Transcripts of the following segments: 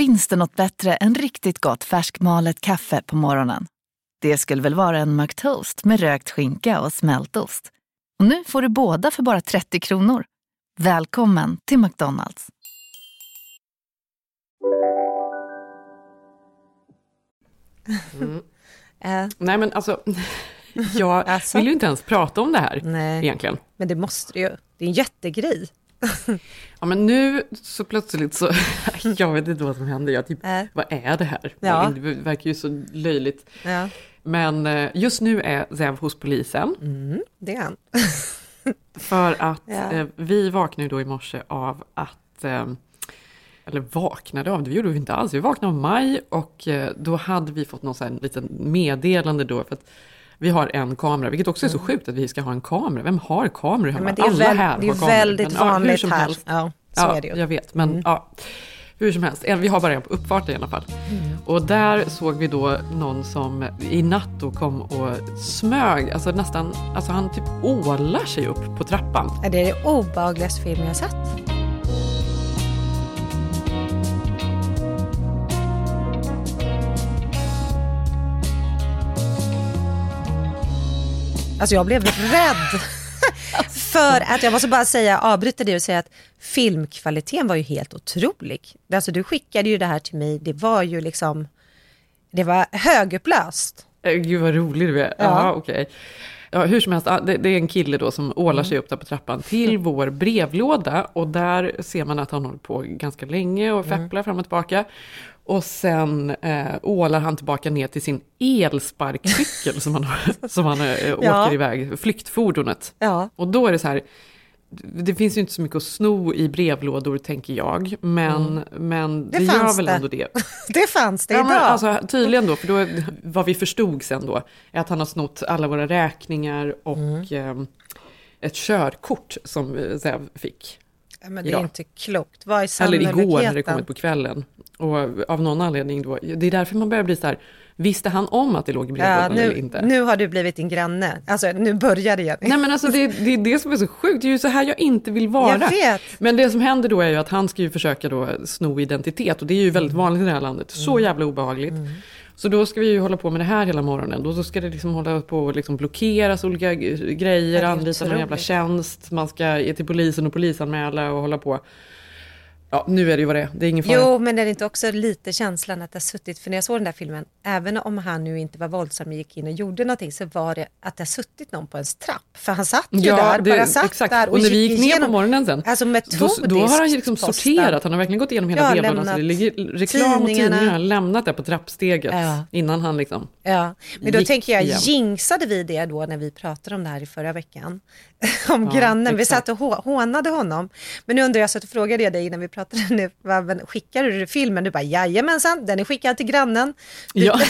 Finns det något bättre än riktigt gott färskmalet kaffe på morgonen? Det skulle väl vara en McToast med rökt skinka och smältost. Och nu får du båda för bara 30 kronor. Välkommen till McDonalds. Mm. Nej men alltså, jag alltså? vill ju inte ens prata om det här Nej. egentligen. Men det måste du ju. Det är en jättegrej. ja men nu så plötsligt så, jag vet inte vad som händer, jag typ, äh. vad är det här? Ja. Det verkar ju så löjligt. Ja. Men eh, just nu är Zev hos polisen. Mm, det är han. För att ja. eh, vi vaknade då i morse av att, eh, eller vaknade av, det gjorde vi inte alls, vi vaknade av maj och eh, då hade vi fått någon sån här liten meddelande då. För att vi har en kamera, vilket också är så mm. sjukt att vi ska ha en kamera. Vem har kameror hemma? Ja, Alla väl, här det är har väldigt men, vanligt ja, här. Ja, så ja, är det ju. jag vet. Men mm. ja, hur som helst, vi har bara en på uppfarten i alla fall. Mm. Och där såg vi då någon som i natt då kom och smög, alltså nästan, alltså han typ ålar sig upp på trappan. Det är det obehagligaste film jag sett. Alltså jag blev rädd. För att jag måste bara säga, avbryta det och säga att filmkvaliteten var ju helt otrolig. Alltså du skickade ju det här till mig, det var ju liksom, det var högupplöst. Eh, gud vad rolig du är. Ja, okej. Okay. Ja, hur som helst, det, det, är en kille då som ålar sig mm. upp där på trappan till vår brevlåda och där ser man att han håller på ganska länge och mm. fepplar mm. fram och tillbaka. Och sen eh, ålar han tillbaka ner till sin elsparkcykel som han, som han eh, åker ja. iväg, flyktfordonet. Ja. Och då är det så här, det finns ju inte så mycket att sno i brevlådor tänker jag, men, mm. men det, det gör väl det. ändå det. det fanns det ja, idag. Men, alltså, tydligen då, för då, vad vi förstod sen då, är att han har snott alla våra räkningar och mm. eh, ett körkort som vi fick. Ja, men det är inte klokt. Vad är Eller igår när det kommit på kvällen. Och av någon anledning då, det är därför man börjar bli så här, visste han om att det låg i brevlådan ja, eller inte? Nu har du blivit din granne, alltså nu börjar det igen. Nej men alltså det, det är det som är så sjukt, det är ju så här jag inte vill vara. Jag vet. Men det som händer då är ju att han ska ju försöka då sno identitet och det är ju väldigt vanligt i det här landet, så mm. jävla obehagligt. Mm. Så då ska vi ju hålla på med det här hela morgonen. Då ska det liksom hålla på och liksom blockeras olika grejer, anlita någon jävla tjänst. Man ska ge till polisen och polisanmäla och hålla på. Ja, nu är det ju vad det är. Det är ingen fara. Jo, men är det inte också lite känslan att det har suttit, för när jag såg den där filmen, även om han nu inte var våldsam och gick in och gjorde någonting, så var det att det har suttit någon på ens trapp. För han satt ju ja, där, det, bara satt exakt. där och, och när vi gick ner igenom, på morgonen sen, alltså då, då, har han liksom sorterat, han har verkligen gått igenom hela ja, brevlådan. Så det ligger reklam och tidningar, lämnat det på trappsteget ja. innan han liksom Ja, men då tänker jag, igen. jinxade vi det då när vi pratade om det här i förra veckan? Om ja, grannen, exakt. vi satt och hånade honom. Men nu undrar jag, så att frågade jag dig innan vi pratade nu, men skickade du filmen? Du bara, jajamensan, den är skickad till grannen. Ja.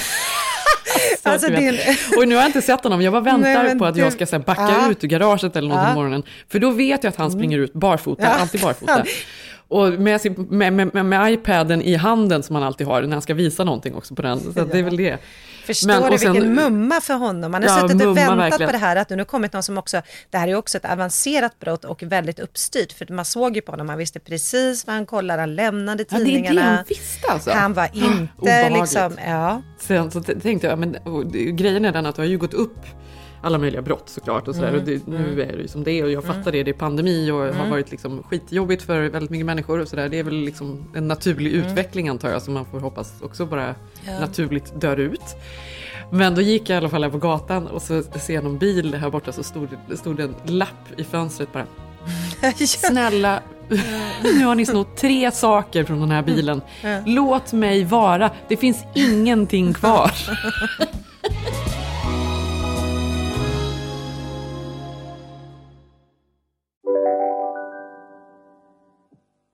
alltså, din... Och nu har jag inte sett honom, jag bara väntar Nej, på att du... jag ska backa ja. ut ur garaget eller något ja. på morgonen. För då vet jag att han springer ut barfota, ja. alltid barfota. Och med, sin, med, med, med, iPaden i handen som han alltid har när han ska visa någonting också på den. Så det är väl det. Förstår Men, du sen, vilken mumma för honom? Han har ja, suttit och väntat verkligen. på det här, att nu har kommit någon som också, det här är också ett avancerat brott och väldigt uppstyrt, för man såg ju på honom, man visste precis vad han kollade, han lämnade tidningarna. Ja, det är det han visste alltså? Han var inte liksom, ja. Sen så tänkte jag, men grejen är den att det har ju gått upp alla möjliga brott såklart. Och, sådär. Mm, och det, nu mm. är det ju som det är och jag mm. fattar det, det är pandemi och mm. har varit liksom skitjobbigt för väldigt mycket människor. Och sådär. Det är väl liksom en naturlig mm. utveckling antar jag som man får hoppas också bara ja. naturligt dör ut. Men då gick jag i alla fall här på gatan och så ser jag någon bil här borta så stod det stod en lapp i fönstret bara. Snälla, nu har ni snott tre saker från den här bilen. Låt mig vara, det finns ingenting kvar.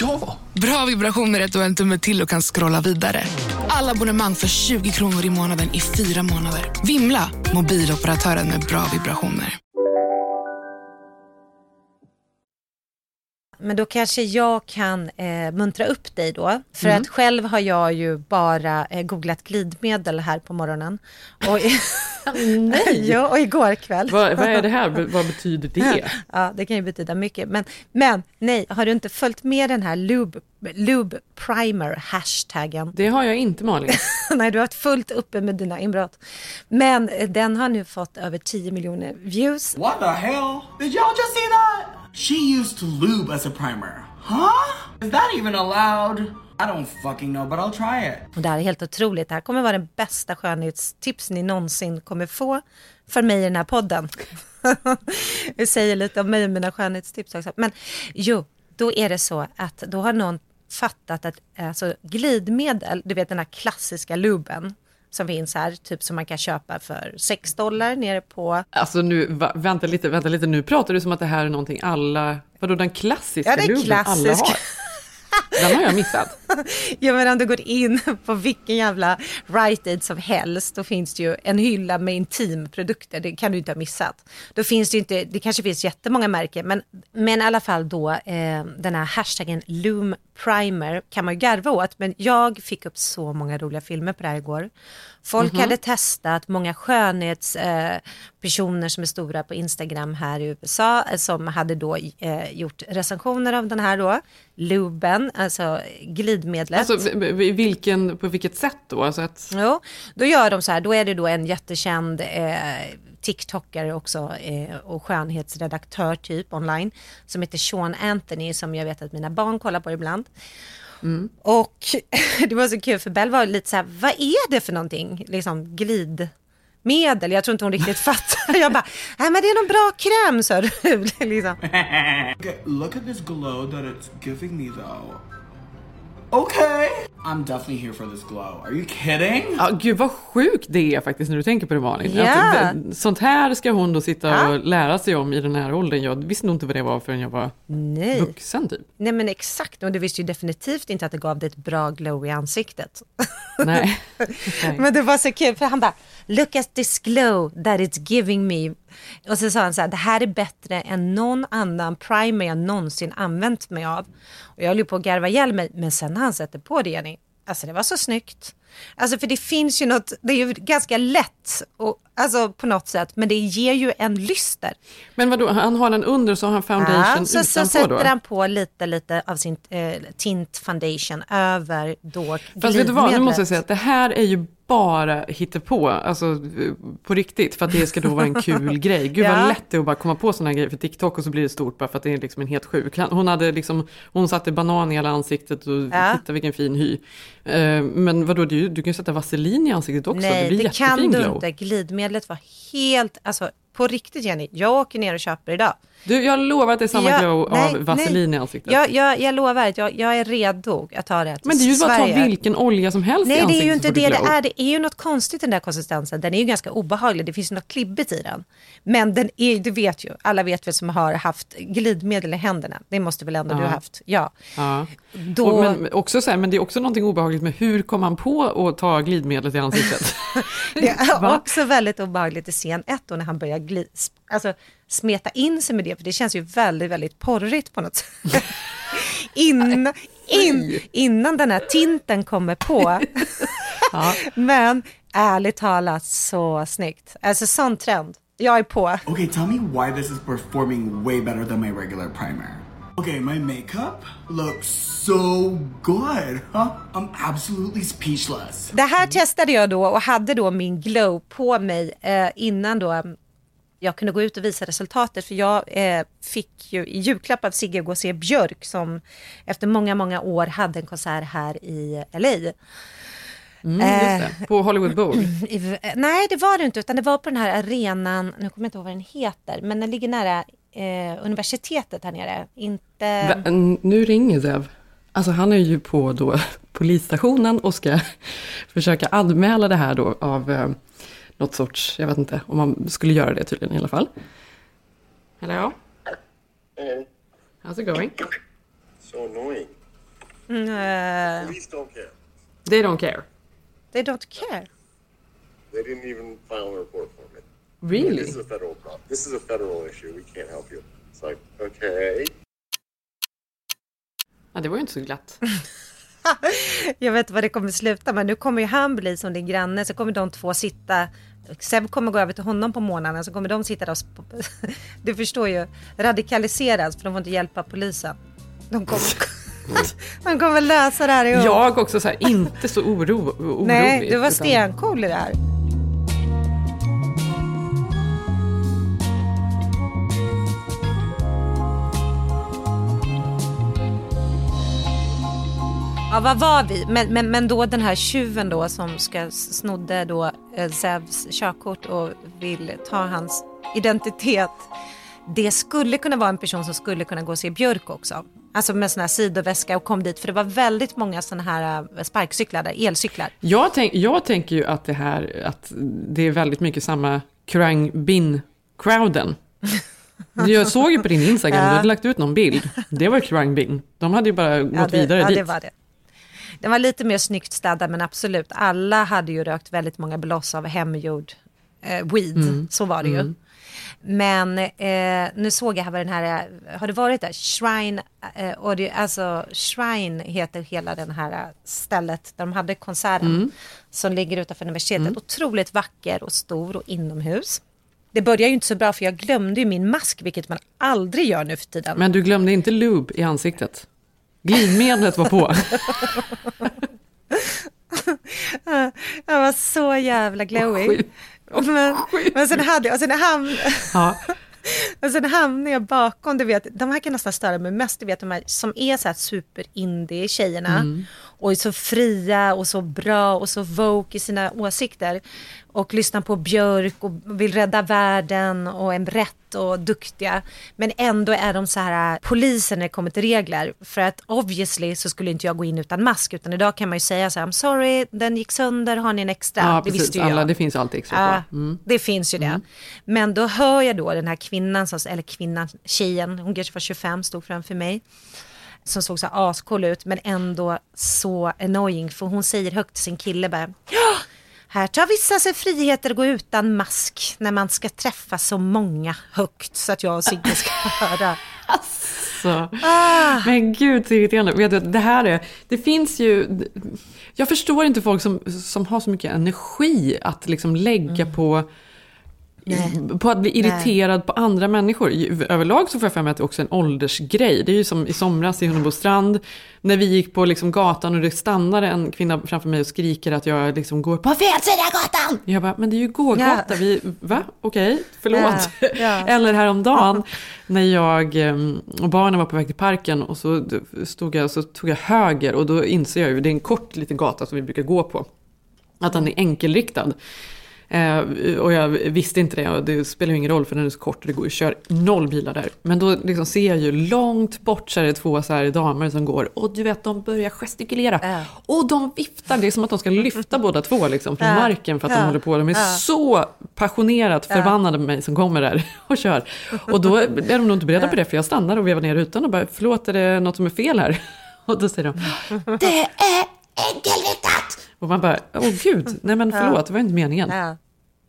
Ja! Bra vibrationer är att du har en tumme till och kan scrolla vidare. Alla abonnemang för 20 kronor i månaden i fyra månader. Vimla! Mobiloperatören med bra vibrationer. Men då kanske jag kan eh, muntra upp dig då. För mm. att själv har jag ju bara eh, googlat glidmedel här på morgonen. Och, Nej! ja, och igår kväll. Vad, vad, är det här? Vad betyder det? ja, det kan ju betyda mycket. Men, men nej, har du inte följt med den här Lube, Lube Primer hashtaggen? Det har jag inte Malin. nej, du har haft fullt uppe med dina inbrott. Men eh, den har nu fått över 10 miljoner views. What the hell? Did y'all just see that? She used lube as a primer. Huh? Is that even allowed? I don't fucking know, but I'll try it. Och det här är helt otroligt. Det här kommer vara den bästa skönhetstips ni någonsin kommer få för mig i den här podden. Vi säger lite om mig och mina skönhetstips också. Men jo, då är det så att då har någon fattat att alltså, glidmedel, du vet den här klassiska luben, som finns här, typ som man kan köpa för 6 dollar nere på... Alltså nu, va, vänta lite, vänta lite, nu pratar du som att det här är någonting alla, vadå den klassiska ja, luben alla har? Den har jag missat. ja men om du går in på vilken jävla Rite Aid som helst, då finns det ju en hylla med intimprodukter, det kan du inte ha missat. Då finns det inte, det kanske finns jättemånga märken, men, men i alla fall då eh, den här hashtaggen Loom Primer kan man ju garva åt, men jag fick upp så många roliga filmer på det här igår. Folk mm -hmm. hade testat, många skönhetspersoner eh, som är stora på Instagram här i USA, eh, som hade då eh, gjort recensioner av den här då, luben, alltså glidmedlet. Alltså vilken, på vilket sätt då? Alltså att... Jo, då gör de så här, då är det då en jättekänd eh, TikTokare också eh, och skönhetsredaktör typ online som heter Sean Anthony som jag vet att mina barn kollar på ibland. Mm. Och det var så kul för Bell var lite så här, vad är det för någonting? Liksom glidmedel. Jag tror inte hon riktigt fattar. Jag bara, nej men det är någon bra kräm sa du. liksom. Look at this glow that it's giving me though. Okay. I'm definitely here for this glow. Are you kidding? Ja, gud vad sjukt det är faktiskt när du tänker på det Malin. Yeah. Att, sånt här ska hon då sitta ja. och lära sig om i den här åldern. Jag visste nog inte vad det var förrän jag var Nej. vuxen typ. Nej men exakt, och du visste ju definitivt inte att det gav dig ett bra glow i ansiktet. Nej. Nej. men det var så kul för han bara, look at this glow that it's giving me. Och så sa han så här, det här är bättre än någon annan primer jag någonsin använt mig av. Och jag höll på att garva ihjäl mig, men sen när han sätter på det, Jenny, alltså det var så snyggt. Alltså för det finns ju något, det är ju ganska lätt, och, alltså på något sätt, men det ger ju en lyster. Men vadå, han har den under så har han foundation ja, så, så sätter då? han på lite, lite av sin eh, tint foundation över då Fast vet du vad, nu måste jag säga att det här är ju bara på, alltså på riktigt, för att det ska då vara en kul grej. Gud ja. vad lätt det är att bara komma på sådana grejer för TikTok och så blir det stort bara för att det är liksom en helt sjuk. Hon, hade liksom, hon satte banan i hela ansiktet och ja. titta vilken fin hy. Uh, men vadå, du, du kan ju sätta vaselin i ansiktet också, Nej, det blir det kan du glow där Glidmedlet var helt, alltså på riktigt Jenny, jag åker ner och köper idag. Du, jag lovar att det är samma jag, glow nej, av vaselin nej. i ansiktet. Jag, jag, jag lovar att jag, jag är redo att ta det Men det är ju bara att ta vilken olja som helst nej, i ansiktet. Det är ju inte det det är. Det är ju något konstigt den där konsistensen. Den är ju ganska obehaglig. Det finns något klibbigt i den. Men den är, du vet ju, alla vet väl som har haft glidmedel i händerna. Det måste väl ändå ja. du ha haft? Ja. ja. Då... Och, men, också så här, men det är också någonting obehagligt med hur kom man på att ta glidmedlet i ansiktet? det är också väldigt obehagligt i scen ett då när han börjar glid, alltså, smeta in sig med det, för det känns ju väldigt, väldigt porrigt på något sätt. In, in, innan den här tinten kommer på. ja. Men ärligt talat så snyggt. Alltså sån trend. Jag är på. Okay, tell me why this is performing way better than my regular primer. Okay, my makeup looks so good. Huh? I'm absolutely speechless. Det här testade jag då och hade då min glow på mig eh, innan då jag kunde gå ut och visa resultatet. För jag eh, fick ju i julklapp av Sigge gå och se Björk som efter många, många år hade en konsert här i LA. Mm, det. På Hollywood Bowl? I, nej, det var det inte, utan det var på den här arenan, nu kommer jag inte ihåg vad den heter, men den ligger nära eh, universitetet här nere. Inte... Va, nu ringer Zev. Alltså han är ju på då polisstationen och ska försöka anmäla det här då av eh, något sorts, jag vet inte om man skulle göra det tydligen i alla fall. Hello? Hey. How's it going? So annoying. Mm, uh, Police don't care. They don't care. They don't care. They didn't even file a report for me. Really? This is a federal problem. This is a federal issue. We can't help you. It's like, okay. Ja, det var ju inte så glatt. jag vet vad det kommer sluta med. Nu kommer ju han bli som din granne, så kommer de två sitta Seb kommer gå över till honom på morgonen så kommer de sitta där och... Du förstår ju, radikaliseras för de får inte hjälpa polisen. De kommer, de kommer lösa det här ihop. Jag också så här, inte så oro, orolig. Nej, du var stencool i det här. Ja, vad var vi? Men, men, men då den här tjuven då som ska snodde då eh, Zevs körkort och vill ta hans identitet. Det skulle kunna vara en person som skulle kunna gå och se Björk också. Alltså med sån här sidoväska och kom dit. För det var väldigt många såna här eh, sparkcyklar där, elcyklar. Jag, tänk, jag tänker ju att det här, att det är väldigt mycket samma Krang Bin-crowden. Jag såg ju på din Instagram, ja. du hade lagt ut någon bild. Det var Krang Bin. De hade ju bara gått ja, det, vidare ja, dit. Det var det. Den var lite mer snyggt städad men absolut, alla hade ju rökt väldigt många bloss av hemgjord eh, weed. Mm. Så var det ju. Mm. Men eh, nu såg jag här vad den här, har det varit där? Shrine, eh, och det, alltså Shrine heter hela den här stället där de hade konserten. Mm. Som ligger utanför universitetet. Mm. Otroligt vacker och stor och inomhus. Det börjar ju inte så bra för jag glömde ju min mask, vilket man aldrig gör nu för tiden. Men du glömde inte lube i ansiktet? Glidmedlet var på. jag var så jävla glowy. Men, men sen hade jag, och sen ham ja. och sen hamnade jag bakom, du vet, de här kan nästan störa mig mest, du vet de här som är så här super indie tjejerna mm. Och är så fria och så bra och så woke i sina åsikter och lyssnar på Björk och vill rädda världen och är rätt och duktiga. Men ändå är de så här äh, poliser när det kommer till regler. För att obviously så skulle inte jag gå in utan mask utan idag kan man ju säga så här, I'm sorry, den gick sönder, har ni en extra? Ja, det visste ju Alla, jag. det finns alltid extra ja, mm. Det finns ju det. Mm. Men då hör jag då den här kvinnan, eller kvinnan, tjejen, hon kanske var 25, stod framför mig som såg så ascool ut men ändå så annoying för hon säger högt till sin kille bara här tar vissa sig friheter att gå utan mask när man ska träffa så många högt så att jag och Sigge ska höra. Alltså. Ah. Men gud så irriterande. Vet du, det här är, det finns ju, jag förstår inte folk som, som har så mycket energi att liksom lägga mm. på Nej. på att bli irriterad Nej. på andra människor. Överlag så får jag för mig att det också är en åldersgrej. Det är ju som i somras i Hunnebo strand, när vi gick på liksom gatan och det stannade en kvinna framför mig och skriker att jag liksom går på fel sida gatan. Jag bara, men det är ju gågata, ja. vi, va? Okej, okay, förlåt. Ja. Ja. Eller häromdagen när jag ehm, och barnen var på väg till parken och så stod jag så tog jag höger och då inser jag ju, det är en kort liten gata som vi brukar gå på, att den är enkelriktad. Eh, och jag visste inte det och det spelar ju ingen roll för den är så kort och det går ju kör noll bilar där. Men då liksom ser jag ju långt bort så är det två så här damer som går och du vet de börjar gestikulera. Äh. Och de viftar, det är som att de ska lyfta båda två liksom från äh. marken för att äh. de håller på. De är så passionerat förbannade med mig som kommer där och kör. Och då är de nog inte beredda på det för jag stannar och vevar ner rutan och bara förlåt är det något som är fel här? Och då säger de det är! Och man bara, åh gud, nej men förlåt, det var inte meningen. Ja.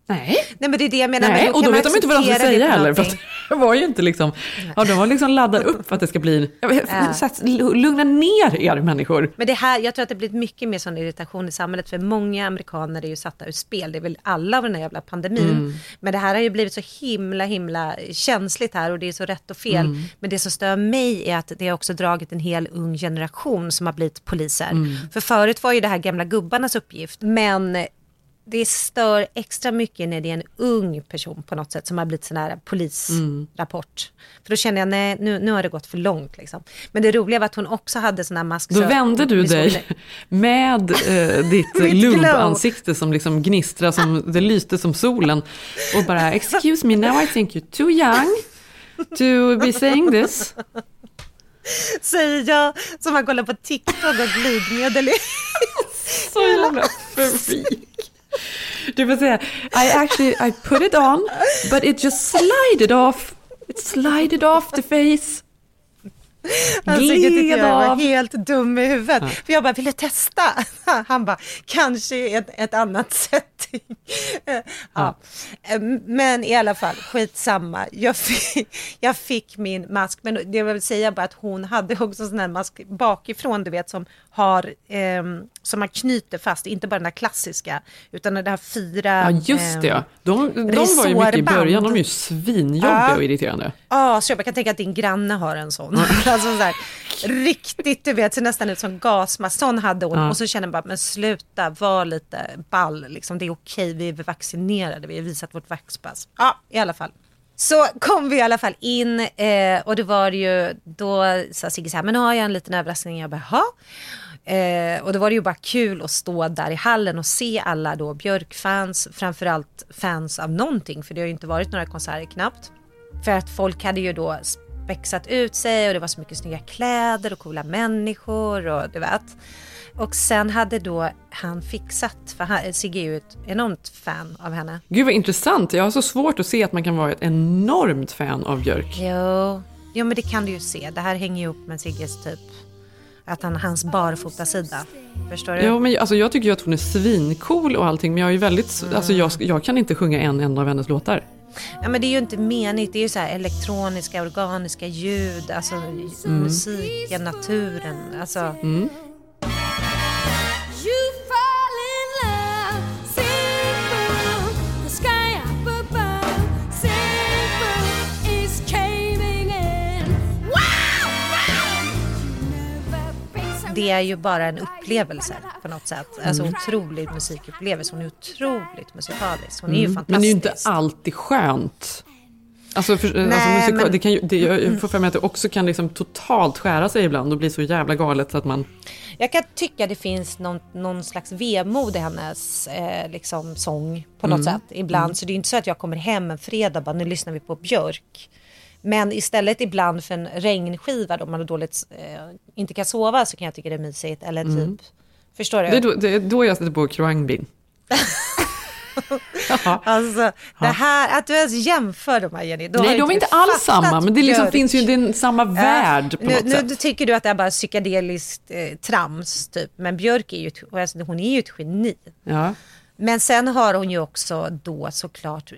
Nej. Nej men det är det jag menar. Nej, och då vet de inte vad de ska säga heller. För att... det var ju inte liksom, ja de har liksom laddat upp för att det ska bli, Ja. så att, lugna ner er människor. Men det här, jag tror att det blivit mycket mer sån irritation i samhället för många amerikaner är ju satta ur spel. Det är väl alla av den här jävla pandemin. Mm. Men det här har ju blivit så himla himla känsligt här och det är så rätt och fel. Mm. Men det som stör mig är att det har också dragit en hel ung generation som har blivit poliser. Mm. För förut var ju det här gamla gubbarnas uppgift. Men det stör extra mycket när det är en ung person på något sätt som har blivit sån här polisrapport. För då känner jag, nej nu, nu har det gått för långt liksom. Men det roliga var att hon också hade sån här mask. Då vände du dig med eh, ditt lumpansikte som liksom gnistrar, som, det lyste som solen. Och bara, excuse me, now I think you're too young to be saying this. Säger jag som har kollat på TikTok och glidmedel. Så jävla freak. Du får säga, I actually, I put it on, but it just slided off. It slided off the face. Han tyckte tyckte jag var helt dum i huvudet. Ja. För jag bara, vill du testa? Han bara, kanske ett, ett annat setting. Ja. Men i alla fall, skitsamma. Jag fick, jag fick min mask. Men det jag vill säga bara att hon hade också sån här mask bakifrån, du vet, som har, ehm, som man knyter fast, inte bara den där klassiska, utan den där fyra... Ja, just det. ehm, De, de var ju mycket i början, de är ju svinjobbiga Ja. och irriterande. Ja, så jag kan tänka att din granne har en sån. alltså så här, riktigt, du vet, ser nästan ut som gasmask. Sån hade hon. Ja. Och så känner jag bara, men sluta, var lite ball. Liksom. Det är okej, vi är vaccinerade, vi har visat vårt vaxpass. Ja, i alla fall. Så kom vi i alla fall in eh, och det var ju, då sa Sigge så här, men nu har jag en liten överraskning. Jag bara, "Jaha?" Eh, och då var det ju bara kul att stå där i hallen och se alla då Björk-fans, framförallt fans av någonting, för det har ju inte varit några konserter knappt. För att folk hade ju då spexat ut sig och det var så mycket snygga kläder och coola människor och du vet. Och sen hade då han fixat, för han, Sigge är ju ett enormt fan av henne. Gud vad intressant, jag har så svårt att se att man kan vara ett enormt fan av Björk. Jo, jo men det kan du ju se. Det här hänger ju upp med Sigges typ, att han, hans barfotasida. Förstår du? Ja, men alltså, jag tycker ju att hon är svincool och allting, men jag är ju väldigt, alltså, jag, jag kan inte sjunga en enda av hennes låtar. Ja men det är ju inte menigt, det är ju så här elektroniska, organiska ljud, alltså musiken, naturen, alltså. Mm. Det är ju bara en upplevelse på något sätt. Alltså otrolig musikupplevelse. Hon är otroligt musikalisk. Hon är ju Mm. fantastisk. Men det är ju inte alltid skönt. Alltså, för, alltså Nej, musika, men- det kan ju, det, jag får för mig att det också kan liksom totalt skära sig ibland och bli så jävla galet så att man... Jag kan tycka det finns någon, någon slags vemod i hennes eh, liksom, sång på något Mm. sätt ibland. Mm. Så det är inte så att jag kommer hem en fredag och bara nu lyssnar vi på Björk. Men istället ibland för en regnskiva då man dåligt, eh, inte kan sova så kan jag tycka det är mysigt. Eller typ, Mm. förstår du? Det är, då, det är då jag sätter på Kroangbin. Alltså det här, att du ens jämför de här Jenny. Nej, de är inte alls samma, men det liksom finns ju det är samma värld på nu, något nu sätt. tycker du att det är bara psykedeliskt eh, trams typ. Men Björk är ju, ett- alltså, hon är ju ett geni. Ja. Men sen har hon ju också då såklart eh,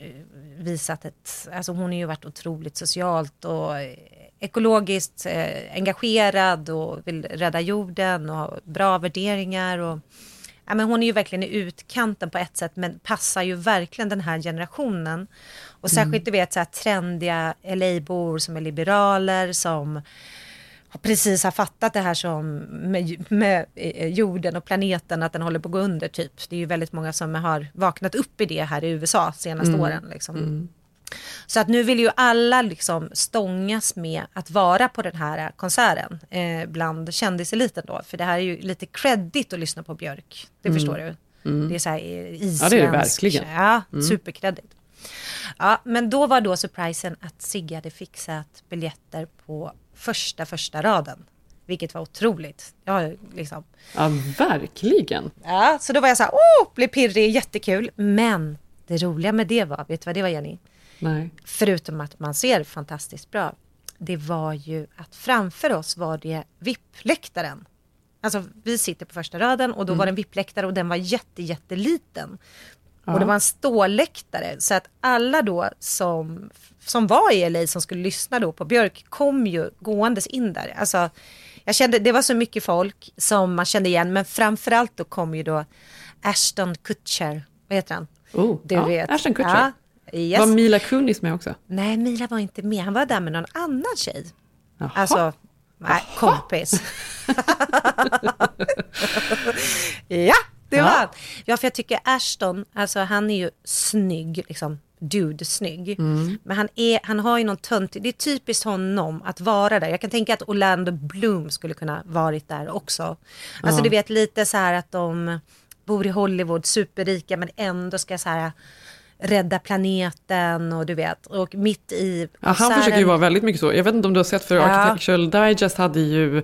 visat ett, alltså hon har ju varit otroligt socialt och eh, ekologiskt eh, engagerad och vill rädda jorden och har bra värderingar och ja, men hon är ju verkligen i utkanten på ett sätt men passar ju verkligen den här generationen. Och särskilt du vet så här trendiga LA-bor som är liberaler som precis har fattat det här som med, med eh, jorden och planeten, att den håller på att gå under typ. Det är ju väldigt många som har vaknat upp i det här i USA senaste Mm. åren. Liksom. Så att nu vill ju alla liksom stångas med att vara på den här konserten eh, bland kändiseliten då. För det här är ju lite credit att lyssna på Björk. Det Mm. förstår du. Mm. Det är så här eh, isländsk. Ja, det är det verkligen. Ja, Mm. superkredit. Ja, men då var då surprisen att Sigge hade fixat biljetter på första, första raden. Vilket var otroligt. Ja, liksom. Ja, verkligen. ja, så då var jag så här, åh, blev pirrig, jättekul. Men det roliga med det var, vet du vad det var Jenny? Nej. Förutom att man ser fantastiskt bra. Det var ju att framför oss var det VIP-läktaren. Alltså vi sitter på första raden och då Mm. var det en VIP-läktare och den var jätte, jätteliten. Och det var en ståläktare. Så att alla då som, som var i LA som skulle lyssna då på Björk kom ju gåendes in där. Alltså, jag kände, det var så mycket folk som man kände igen. Men framförallt då kom ju då Ashton Kutcher. Vad heter han? Oh, du ja, vet. Ashton Kutcher. Ja, yes. Var Mila Kunis med också? Nej, Mila var inte med. Han var där med någon annan tjej. Jaha. Alltså, nej, kompis. ja, det Ja. var han. Ja, för jag tycker Ashton, alltså han är ju snygg, liksom dude-snygg. Mm. Men han, är, han har ju någon tönt, det är typiskt honom att vara där. Jag kan tänka att Orlando Bloom skulle kunna varit där också. Alltså Ja. du vet lite så här att de bor i Hollywood, superrika men ändå ska så här rädda planeten och du vet. Och mitt i Ja, han försöker ju vara väldigt mycket så. Jag vet inte om du har sett för Ja. Architectural Digest hade ju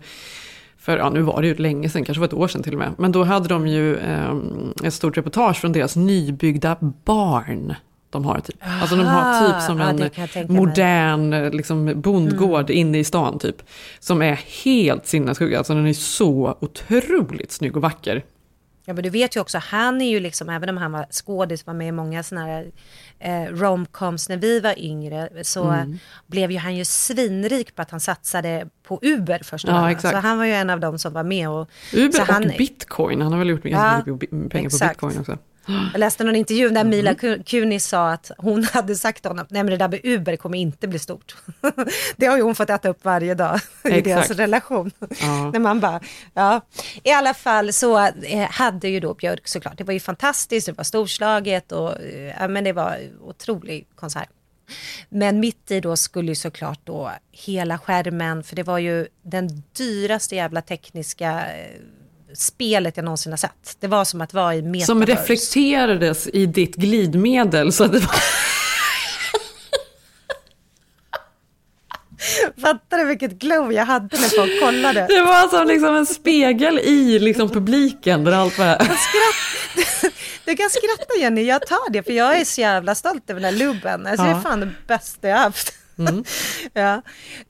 för, ja nu var det ju länge sedan, kanske var ett år sedan till och med. Men då hade de ju eh, ett stort reportage från deras nybyggda barn. De har typ. Alltså de har typ som Aha, ja, en modern liksom, bondgård inne i stan typ. Som är helt sinnessjuk. Alltså den är så otroligt snygg och vacker. Ja men du vet ju också, han är ju liksom, även om han var skådis, var med i många sådana här eh, romcoms när vi var yngre, så Mm. blev ju han ju svinrik på att han satsade på Uber först och Ja, exakt. Så han var ju en av dem som var med. Och, Uber och han, bitcoin. Han har väl gjort Ja, pengar exakt. på bitcoin också. Jag läste någon intervju där Mila Mm. Ku- Kunis sa att hon hade sagt till honom, nej men det där med Uber kommer inte bli stort. det har ju hon fått äta upp varje dag i Exakt. deras relation. Ja. när man bara, ja. I alla fall så eh, hade ju då Björk såklart, det var ju fantastiskt, det var storslaget och eh, ja, men det var otrolig konsert. Men mitt i då skulle ju såklart då hela skärmen, för det var ju den dyraste jävla tekniska eh, spelet jag någonsin har sett. Det var som att vara i metaverse. Som reflekterades i ditt glidmedel. Så att det var... Fattar du vilket glow jag hade när folk kollade? Det var som liksom en spegel i liksom publiken där allt var... Du kan skratta Jenny, jag tar det för jag är så jävla stolt över den här lubben. Alltså, Det Ja. är fan det bästa jag haft. Mm. ja.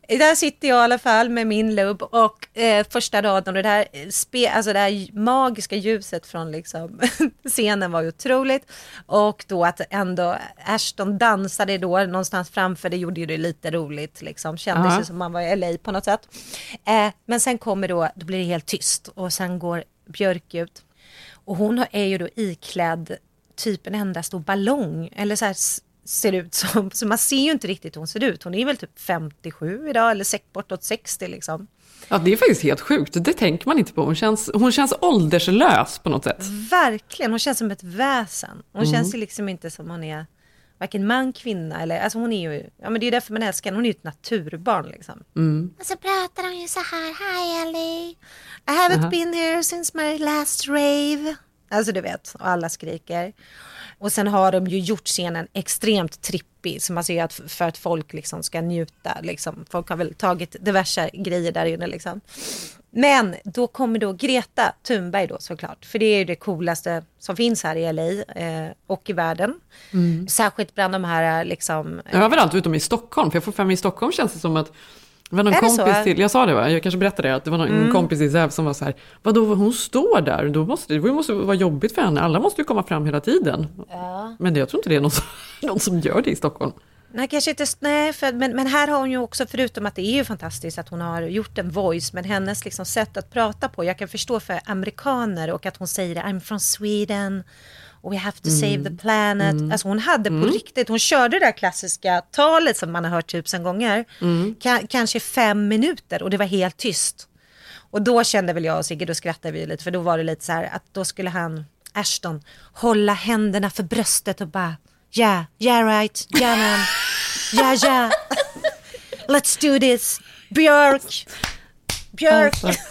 Där sitter jag i alla fall med min lubb och eh, första raden och det där, spe, alltså det här magiska ljuset från liksom, scenen var ju otroligt. Och då att ändå Ashton dansade då någonstans framför, det gjorde ju det lite roligt. Liksom. Kändes Ja. ju som man var i LA på något sätt. Eh, men sen kommer då, då blir det helt tyst och sen går Björk ut. Och hon är ju då iklädd typ en enda stor ballong. Eller så här ser ut som. Så man ser ju inte riktigt hur hon ser ut. Hon är väl typ 57 idag eller sex- bortåt 60 liksom. Ja, det är faktiskt helt sjukt. Det tänker man inte på. Hon känns, hon känns ålderslös på något sätt. Verkligen, hon känns som ett väsen. Hon Mm. känns ju liksom inte som hon är varken man, kvinna eller, alltså hon är ju, ja men det är därför man älskar henne, hon är ju ett naturbarn liksom. Mm. Och så pratar hon ju så här, hi Ellie, I haven't Aha. been here since my last rave. Alltså du vet, och alla skriker. Och sen har de ju gjort scenen extremt trippig, så man ser att för att folk liksom ska njuta, liksom. folk har väl tagit diverse grejer där inne liksom. Men då kommer då Greta Thunberg då såklart, för det är ju det coolaste som finns här i LA eh, och i världen. Mm. Särskilt bland de här liksom... Överallt utom i Stockholm. För jag får för mig i Stockholm känns det som att det var någon Är det så? kompis till, jag sa det va, jag kanske berättade det, att det var någon Mm. kompis i Säv som var så här, vadå hon står där, då måste, det måste vara jobbigt för henne, alla måste ju komma fram hela tiden. Ja. Men jag tror inte det är någon som, någon som gör det i Stockholm. Nej, kanske inte, nej för, men, men här har hon ju också, förutom att det är ju fantastiskt att hon har gjort en voice, men hennes liksom sätt att prata på, jag kan förstå för amerikaner och att hon säger I'm from Sweden, och we have to Mm. save the planet. Mm. Alltså hon hade på Mm. riktigt, hon körde det där klassiska talet som man har hört tusen gånger, Mm. Ka- kanske fem minuter och det var helt tyst. Och då kände väl jag och Sigge, då skrattade vi lite, för då var det lite så här att då skulle han, Ashton, hålla händerna för bröstet och bara Yeah, yeah right, yeah man, yeah yeah, let's do this, Björk, Björk. Alltså,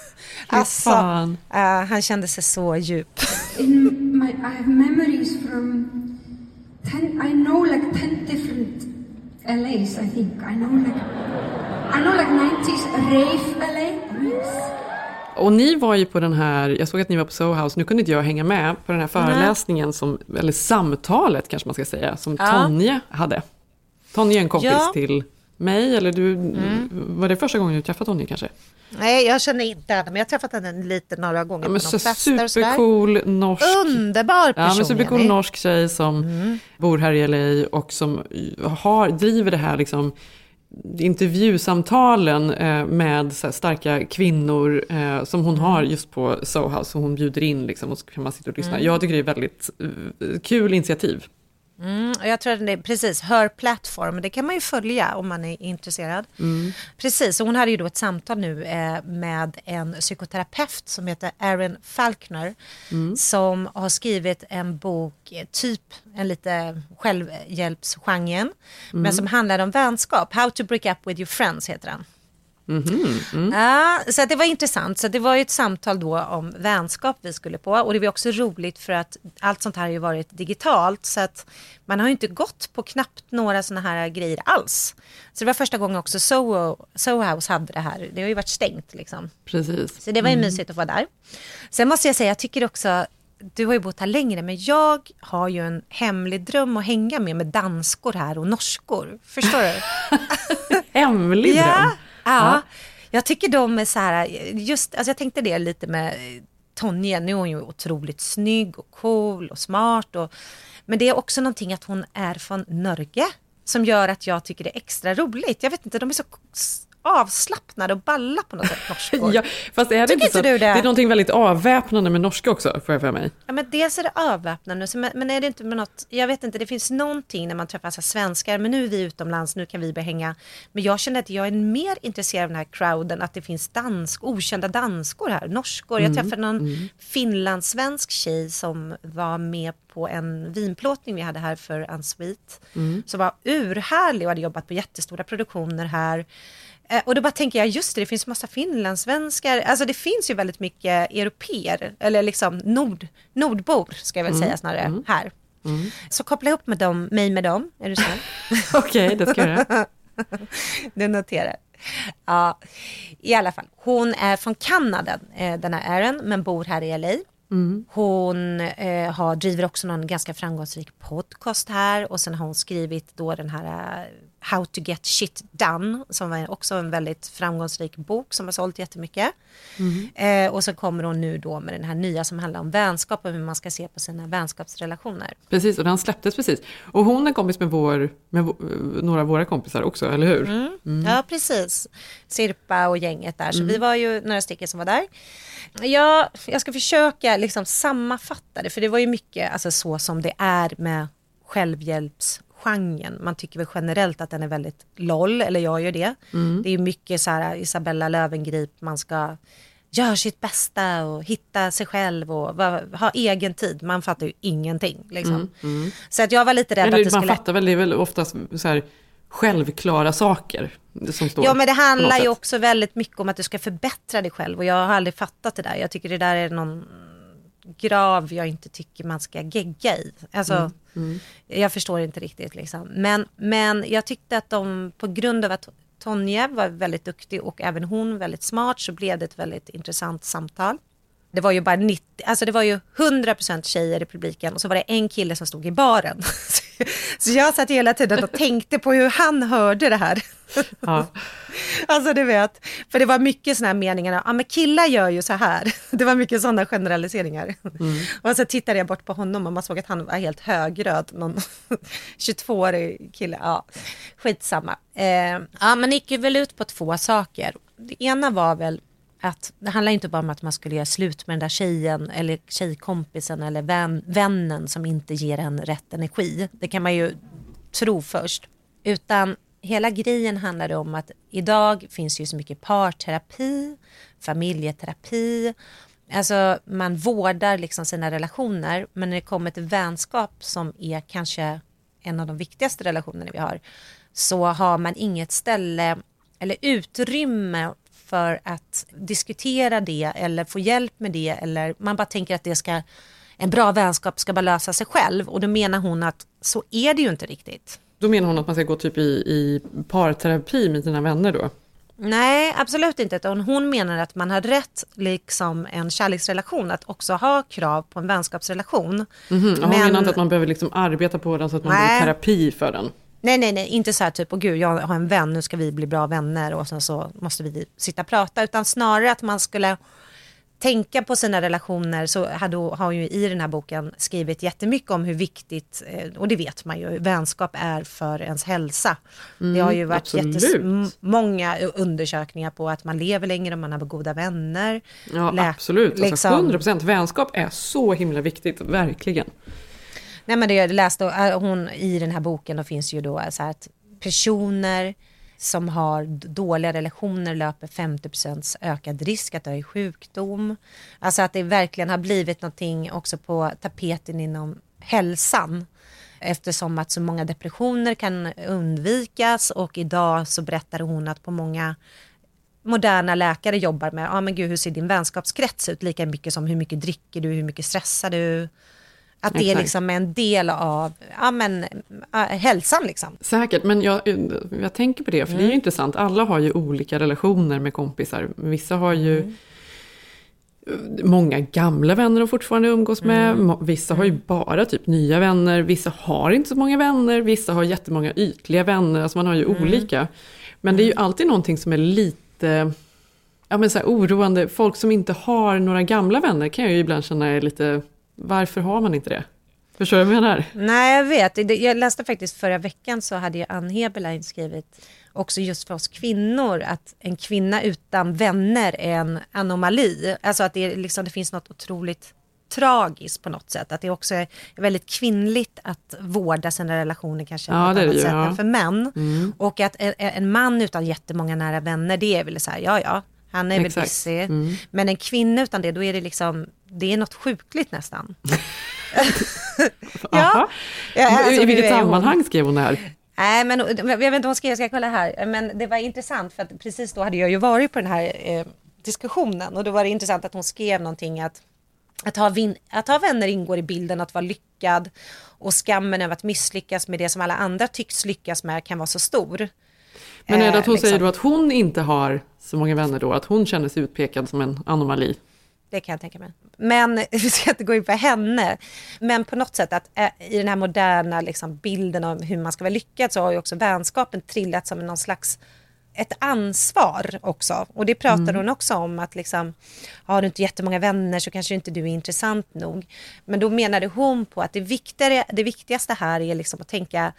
Alltså, fan. eh, han kände sig så djup. In my, I have memories from ten. I know like ten different LAs. I think I know like I know like 90s rave LA. Yes. Och ni var ju på den här, jag såg att ni var på Soho House, nu kunde inte jag hänga med på den här föreläsningen, som, eller samtalet kanske man ska säga, som Ja. Tonje hade. Tonje är en kompis Ja. till mig eller du, mm. var det första gången du träffat Tony kanske? Nej, jag känner inte henne, men jag har träffat henne lite några gånger ja, men på så Supercool norsk. Underbar person. Ja, men supercool norsk tjej som mm. bor här i LA och som har, driver det här liksom intervjusamtalen eh, med starka kvinnor eh, som hon har just på Soho House. hon bjuder in liksom, och så kan man sitta och lyssna. Mm. Jag tycker det är ett väldigt eh, kul initiativ. Mm, jag tror att det är precis, Hör Platform, det kan man ju följa om man är intresserad. Mm. Precis, och hon hade ju då ett samtal nu eh, med en psykoterapeut som heter Erin Falkner mm. som har skrivit en bok, eh, typ en lite självhjälpsgenren, men mm. som handlar om vänskap. How to break up with your friends heter den. Mm -hmm. mm. Ja, så det var intressant. Så det var ju ett samtal då om vänskap vi skulle på. Och det var också roligt för att allt sånt här har ju varit digitalt. Så att man har ju inte gått på knappt några sådana här grejer alls. Så det var första gången också Soho, Soho House hade det här. Det har ju varit stängt liksom. Precis. Så det var ju mm. mysigt att vara där. Sen måste jag säga, jag tycker också du har ju bott här längre, men jag har ju en hemlig dröm att hänga med med danskor här och norskor. Förstår du? hemlig dröm? Ja, Ja, jag tycker de är så här, just, alltså jag tänkte det lite med Tonje, nu är hon ju otroligt snygg och cool och smart. Och, men det är också någonting att hon är från Norge som gör att jag tycker det är extra roligt. Jag vet inte, de är så avslappnade och balla på något sätt, norskor. ja, fast är det Tycker inte så? Det? det är någonting väldigt avväpnande med norska också, får jag för mig. Ja, men dels är det avväpnande, men är det inte med något, jag vet inte, det finns någonting när man träffar så svenskar, men nu är vi utomlands, nu kan vi börja hänga. Men jag känner att jag är mer intresserad av den här crowden, att det finns dansk, okända danskor här, norskor. Jag mm, träffade någon mm. finlandssvensk tjej som var med på en vinplåtning vi hade här för Unsweet. Mm. Som var urhärlig och hade jobbat på jättestora produktioner här. Eh, och då bara tänker jag, just det, det finns massa finlandssvenskar. Alltså det finns ju väldigt mycket europeer, eller liksom nord, nordbor ska jag väl mm. säga snarare, mm. här. Mm. Så koppla ihop med dem, mig med dem, är du snäll? Okej, okay, det ska jag göra. du noterar. Ja, i alla fall. Hon är från Kanada, eh, den här Erin, men bor här i LA. Mm. Hon eh, har, driver också någon ganska framgångsrik podcast här och sen har hon skrivit då den här eh, How to get shit done som var också en väldigt framgångsrik bok som har sålt jättemycket. Mm. Eh, och så kommer hon nu då med den här nya som handlar om vänskap och hur man ska se på sina vänskapsrelationer. Precis, och den släpptes precis. Och hon är kompis med, vår, med några av våra kompisar också, eller hur? Mm. Mm. Ja, precis. Sirpa och gänget där, så mm. vi var ju några stycken som var där. Ja, jag ska försöka liksom sammanfatta det, för det var ju mycket alltså, så som det är med självhjälps genren. Man tycker väl generellt att den är väldigt LOL, eller jag gör det. Mm. Det är mycket så här Isabella Lövengrip, man ska göra sitt bästa och hitta sig själv och ha egen tid. Man fattar ju ingenting. Liksom. Mm. Mm. Så att jag var lite rädd eller, att det skulle... Man fattar väl, det är väl oftast så här självklara saker som står. Ja, men det handlar ju också väldigt mycket om att du ska förbättra dig själv och jag har aldrig fattat det där. Jag tycker det där är någon grav jag inte tycker man ska gegga i. Alltså, mm. Mm. Jag förstår inte riktigt. Liksom. Men, men jag tyckte att de, på grund av att Tonje var väldigt duktig och även hon väldigt smart så blev det ett väldigt intressant samtal. Det var ju bara 90, alltså det var ju 100% tjejer i publiken och så var det en kille som stod i baren. Så jag satt hela tiden och tänkte på hur han hörde det här. Ja. Alltså du vet, för det var mycket sådana här meningar, ja men killar gör ju så här. Det var mycket sådana generaliseringar. Mm. Och så tittade jag bort på honom och man såg att han var helt högröd, någon 22-årig kille. Ja, skitsamma. Eh, ja, men det gick ju väl ut på två saker. Det ena var väl att det handlar inte bara om att man skulle göra slut med den där tjejen eller tjejkompisen eller vän, vännen som inte ger en rätt energi. Det kan man ju tro först. Utan hela grejen handlar om att idag finns ju så mycket parterapi, familjeterapi. Alltså man vårdar liksom sina relationer men när det kommer till vänskap som är kanske en av de viktigaste relationerna vi har så har man inget ställe eller utrymme för att diskutera det eller få hjälp med det eller man bara tänker att det ska en bra vänskap ska bara lösa sig själv och då menar hon att så är det ju inte riktigt. Då menar hon att man ska gå typ i, i parterapi med sina vänner då? Nej, absolut inte. Hon menar att man har rätt, liksom en kärleksrelation, att också ha krav på en vänskapsrelation. Mm -hmm. Hon Men... menar inte att man behöver liksom arbeta på den så att man Nej. går terapi för den? Nej, nej, nej, inte så här typ, åh gud, jag har en vän, nu ska vi bli bra vänner och sen så måste vi sitta och prata, utan snarare att man skulle tänka på sina relationer så hade, har hon ju i den här boken skrivit jättemycket om hur viktigt, eh, och det vet man ju, vänskap är för ens hälsa. Mm, det har ju varit jättemånga undersökningar på att man lever längre om man har goda vänner. Ja, absolut. Alltså, liksom. Alltså 100 procent. Vänskap är så himla viktigt, verkligen. Nej men det jag läste, äh, hon i den här boken, då finns ju då äh, så här att personer som har dåliga relationer löper 50% ökad risk att dö i sjukdom. Alltså att det verkligen har blivit någonting också på tapeten inom hälsan eftersom att så många depressioner kan undvikas. Och idag så berättade hon att på många moderna läkare jobbar med, ja ah, men gud hur ser din vänskapskrets ut? Lika mycket som hur mycket dricker du, hur mycket stressar du, att det Exakt. är liksom en del av ja, men, hälsan. Liksom. Säkert, men jag, jag tänker på det, för mm. det är ju mm. intressant. Alla har ju olika relationer med kompisar. Vissa har ju mm. många gamla vänner de fortfarande umgås med. Mm. Vissa har ju mm. bara typ nya vänner. Vissa har inte så många vänner. Vissa har jättemånga ytliga vänner. Alltså man har ju mm. olika. Men det är ju alltid någonting som är lite ja, men så oroande. Folk som inte har några gamla vänner kan jag ju ibland känna är lite varför har man inte det? Förstår du vad jag menar? Nej, jag vet. Jag läste faktiskt förra veckan så hade ju Ann Heberlein skrivit också just för oss kvinnor att en kvinna utan vänner är en anomali. Alltså att det, liksom, det finns något otroligt tragiskt på något sätt. Att det också är väldigt kvinnligt att vårda sina relationer kanske ja, på ett annat sätt ja. än för män. Mm. Och att en, en, man utan jättemånga nära vänner, det är väl så här, ja ja, han är Exakt. väl busy. Mm. Men en kvinna utan det, då är det liksom, det är något sjukligt nästan. ja. ja alltså, I vilket sammanhang skrev hon det här? Nej, men jag vet inte vad hon skrev, jag ska kolla här. Men det var intressant för att precis då hade jag ju varit på den här eh, diskussionen och då var det intressant att hon skrev någonting att att ha, vin, att ha vänner ingår i bilden att vara lyckad och skammen över att misslyckas med det som alla andra tycks lyckas med kan vara så stor. Men är det att hon eh, liksom. säger då att hon inte har så många vänner då, att hon känner sig utpekad som en anomali? Det kan jag tänka mig. Men vi ska inte gå in på henne. Men på något sätt att äh, i den här moderna liksom, bilden av hur man ska vara lyckad så har ju också vänskapen trillat som någon slags ett ansvar också. Och det pratar mm. hon också om att liksom, har du inte jättemånga vänner så kanske inte du är intressant nog. Men då menade hon på att det, viktigare, det viktigaste här är liksom att tänka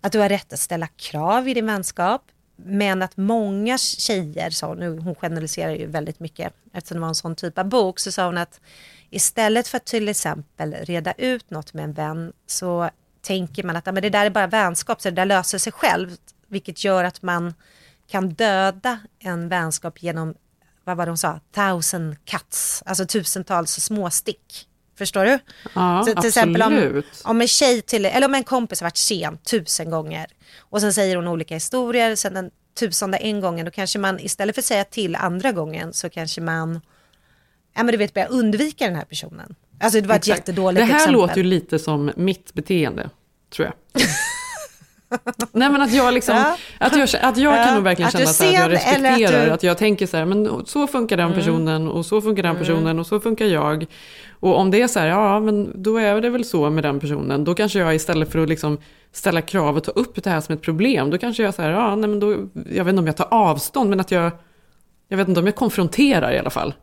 att du har rätt att ställa krav i din vänskap. Men att många tjejer, sa hon, hon generaliserar ju väldigt mycket eftersom det var en sån typ av bok, så sa hon att istället för att till exempel reda ut något med en vän så tänker man att ja, men det där är bara vänskap så det där löser sig självt. Vilket gör att man kan döda en vänskap genom, vad var det hon sa, thousand cuts, alltså tusentals småstick. Förstår du? Ja, så, till absolut. exempel om, om en tjej till, eller om en kompis har varit sen tusen gånger och sen säger hon olika historier, sen den tusende en gången, då kanske man istället för att säga till andra gången så kanske man, ja men du vet, börjar undvika den här personen. Alltså det var Exakt. ett jättedåligt exempel. Det här exempel. låter ju lite som mitt beteende, tror jag. Nej men att jag liksom, ja. att jag, att jag kan nog verkligen känna så att jag respekterar, att, du... att, jag tänker så här, men så funkar den mm. personen och så funkar den personen mm. och så funkar jag. Och om det är så här, ja men då är det väl så med den personen, då kanske jag istället för att liksom ställa krav och ta upp det här som ett problem, då kanske jag så här, ja nej men då, jag vet inte om jag tar avstånd, men att jag, jag vet inte om jag konfronterar i alla fall.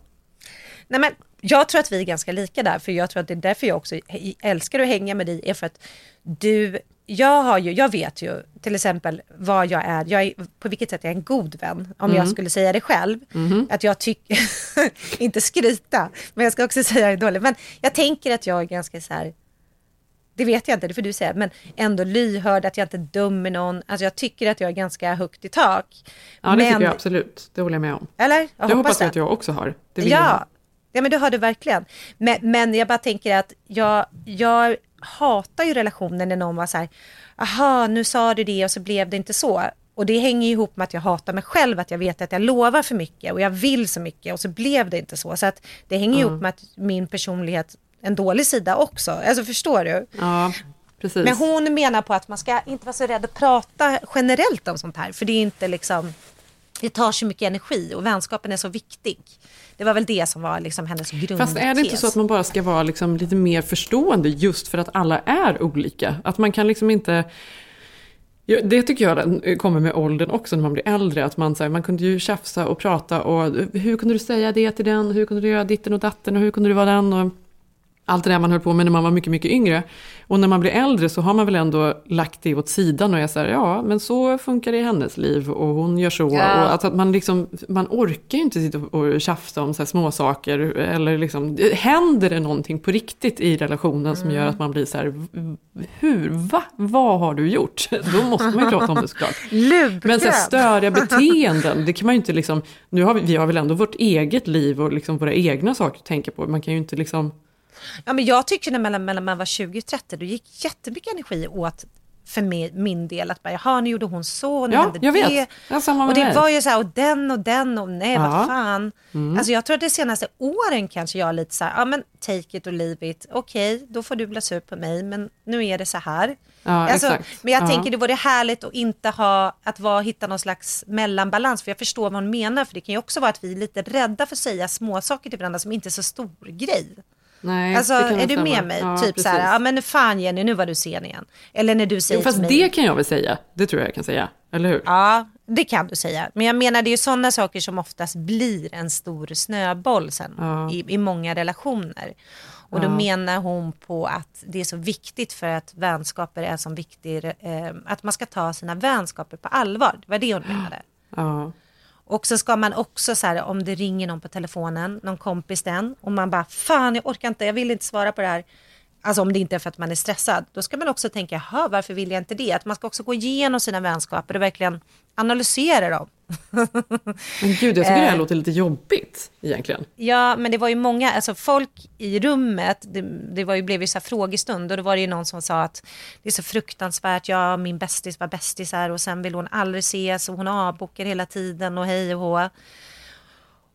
Nej men jag tror att vi är ganska lika där, för jag tror att det är därför jag också älskar att hänga med dig, är för att du jag, har ju, jag vet ju till exempel vad jag är, jag är, på vilket sätt jag är en god vän. Om mm. jag skulle säga det själv. Mm. Att jag tycker, inte skryta, men jag ska också säga det dåligt. Men jag tänker att jag är ganska så här, det vet jag inte, det får du säga, men ändå lyhörd, att jag inte dömer någon. Alltså jag tycker att jag är ganska högt i tak. Ja, det men... tycker jag absolut. Det håller jag med om. Eller? Jag det hoppas, hoppas jag att jag också har. Det ja. ja, men det har du verkligen. Men, men jag bara tänker att jag, jag hatar ju relationen när någon var så här, aha, nu sa du det och så blev det inte så. Och det hänger ihop med att jag hatar mig själv, att jag vet att jag lovar för mycket och jag vill så mycket och så blev det inte så. Så att det hänger mm. ihop med att min personlighet, en dålig sida också. Alltså förstår du? Ja, precis. Men hon menar på att man ska inte vara så rädd att prata generellt om sånt här, för det är inte liksom, det tar så mycket energi och vänskapen är så viktig. Det var väl det som var liksom hennes grundtes. Fast är det inte så att man bara ska vara liksom lite mer förstående just för att alla är olika? Att man kan liksom inte... Det tycker jag kommer med åldern också när man blir äldre. Att man, så här, man kunde ju tjafsa och prata och hur kunde du säga det till den? Hur kunde du göra ditten och datten? Och hur kunde du vara den? Och allt det där man höll på med när man var mycket, mycket yngre. Och när man blir äldre så har man väl ändå lagt det åt sidan och är så här, ja, men så funkar det i hennes liv och hon gör så. Ja. Och alltså att man, liksom, man orkar ju inte sitta och tjafsa om så här små saker eller liksom, händer det någonting på riktigt i relationen mm. som gör att man blir så här, hur, va, vad har du gjort? Då måste man ju prata om det såklart. men så här, störiga beteenden, det kan man ju inte liksom, nu har vi, vi har väl ändå vårt eget liv och liksom våra egna saker att tänka på. Man kan ju inte liksom Ja, men jag tycker när mellan, mellan man var 20 och 30, då gick jättemycket energi åt för mig, min del att bara, jaha nu gjorde hon så, nu ja, hände jag det. Vet. Ja, samma och det mig. var ju så här, och den och den och nej ja. vad fan. Mm. Alltså jag tror att de senaste åren kanske jag är lite så här, ja men take it or leave it, okej okay, då får du bli sur på mig men nu är det så här. Ja, alltså, exakt. men jag ja. tänker det vore härligt att inte ha, att vara, hitta någon slags mellanbalans för jag förstår vad hon menar för det kan ju också vara att vi är lite rädda för att säga små saker till varandra som inte är så stor grej. Nej, alltså, är du stämma. med mig? Ja, typ precis. så här, ja men fan Jenny, nu var du sen igen. Eller när du säger jo, fast till mig. det kan jag väl säga. Det tror jag jag kan säga. Eller hur? Ja, det kan du säga. Men jag menar det är ju sådana saker som oftast blir en stor snöboll sen Ja. i, i många relationer. Och då Ja. menar hon på att det är så viktigt för att vänskaper är så viktig, eh, att man ska ta sina vänskaper på allvar. Det var det hon menade. Ja. Och så ska man också så här, om det ringer någon på telefonen, någon kompis den, och man bara, fan jag orkar inte, jag vill inte svara på det här. Alltså om det inte är för att man är stressad, då ska man också tänka, jaha, varför vill jag inte det? Att man ska också gå igenom sina vänskaper och verkligen analysera dem. Men gud, jag tycker det här Eh. låter lite jobbigt egentligen. Ja, men det var ju många, alltså folk i rummet, det, det var ju, blev ju så här frågestund och då var det ju någon som sa att det är så fruktansvärt, ja min bästis var bästisar och sen vill hon aldrig ses och hon avbokar hela tiden och hej och hå.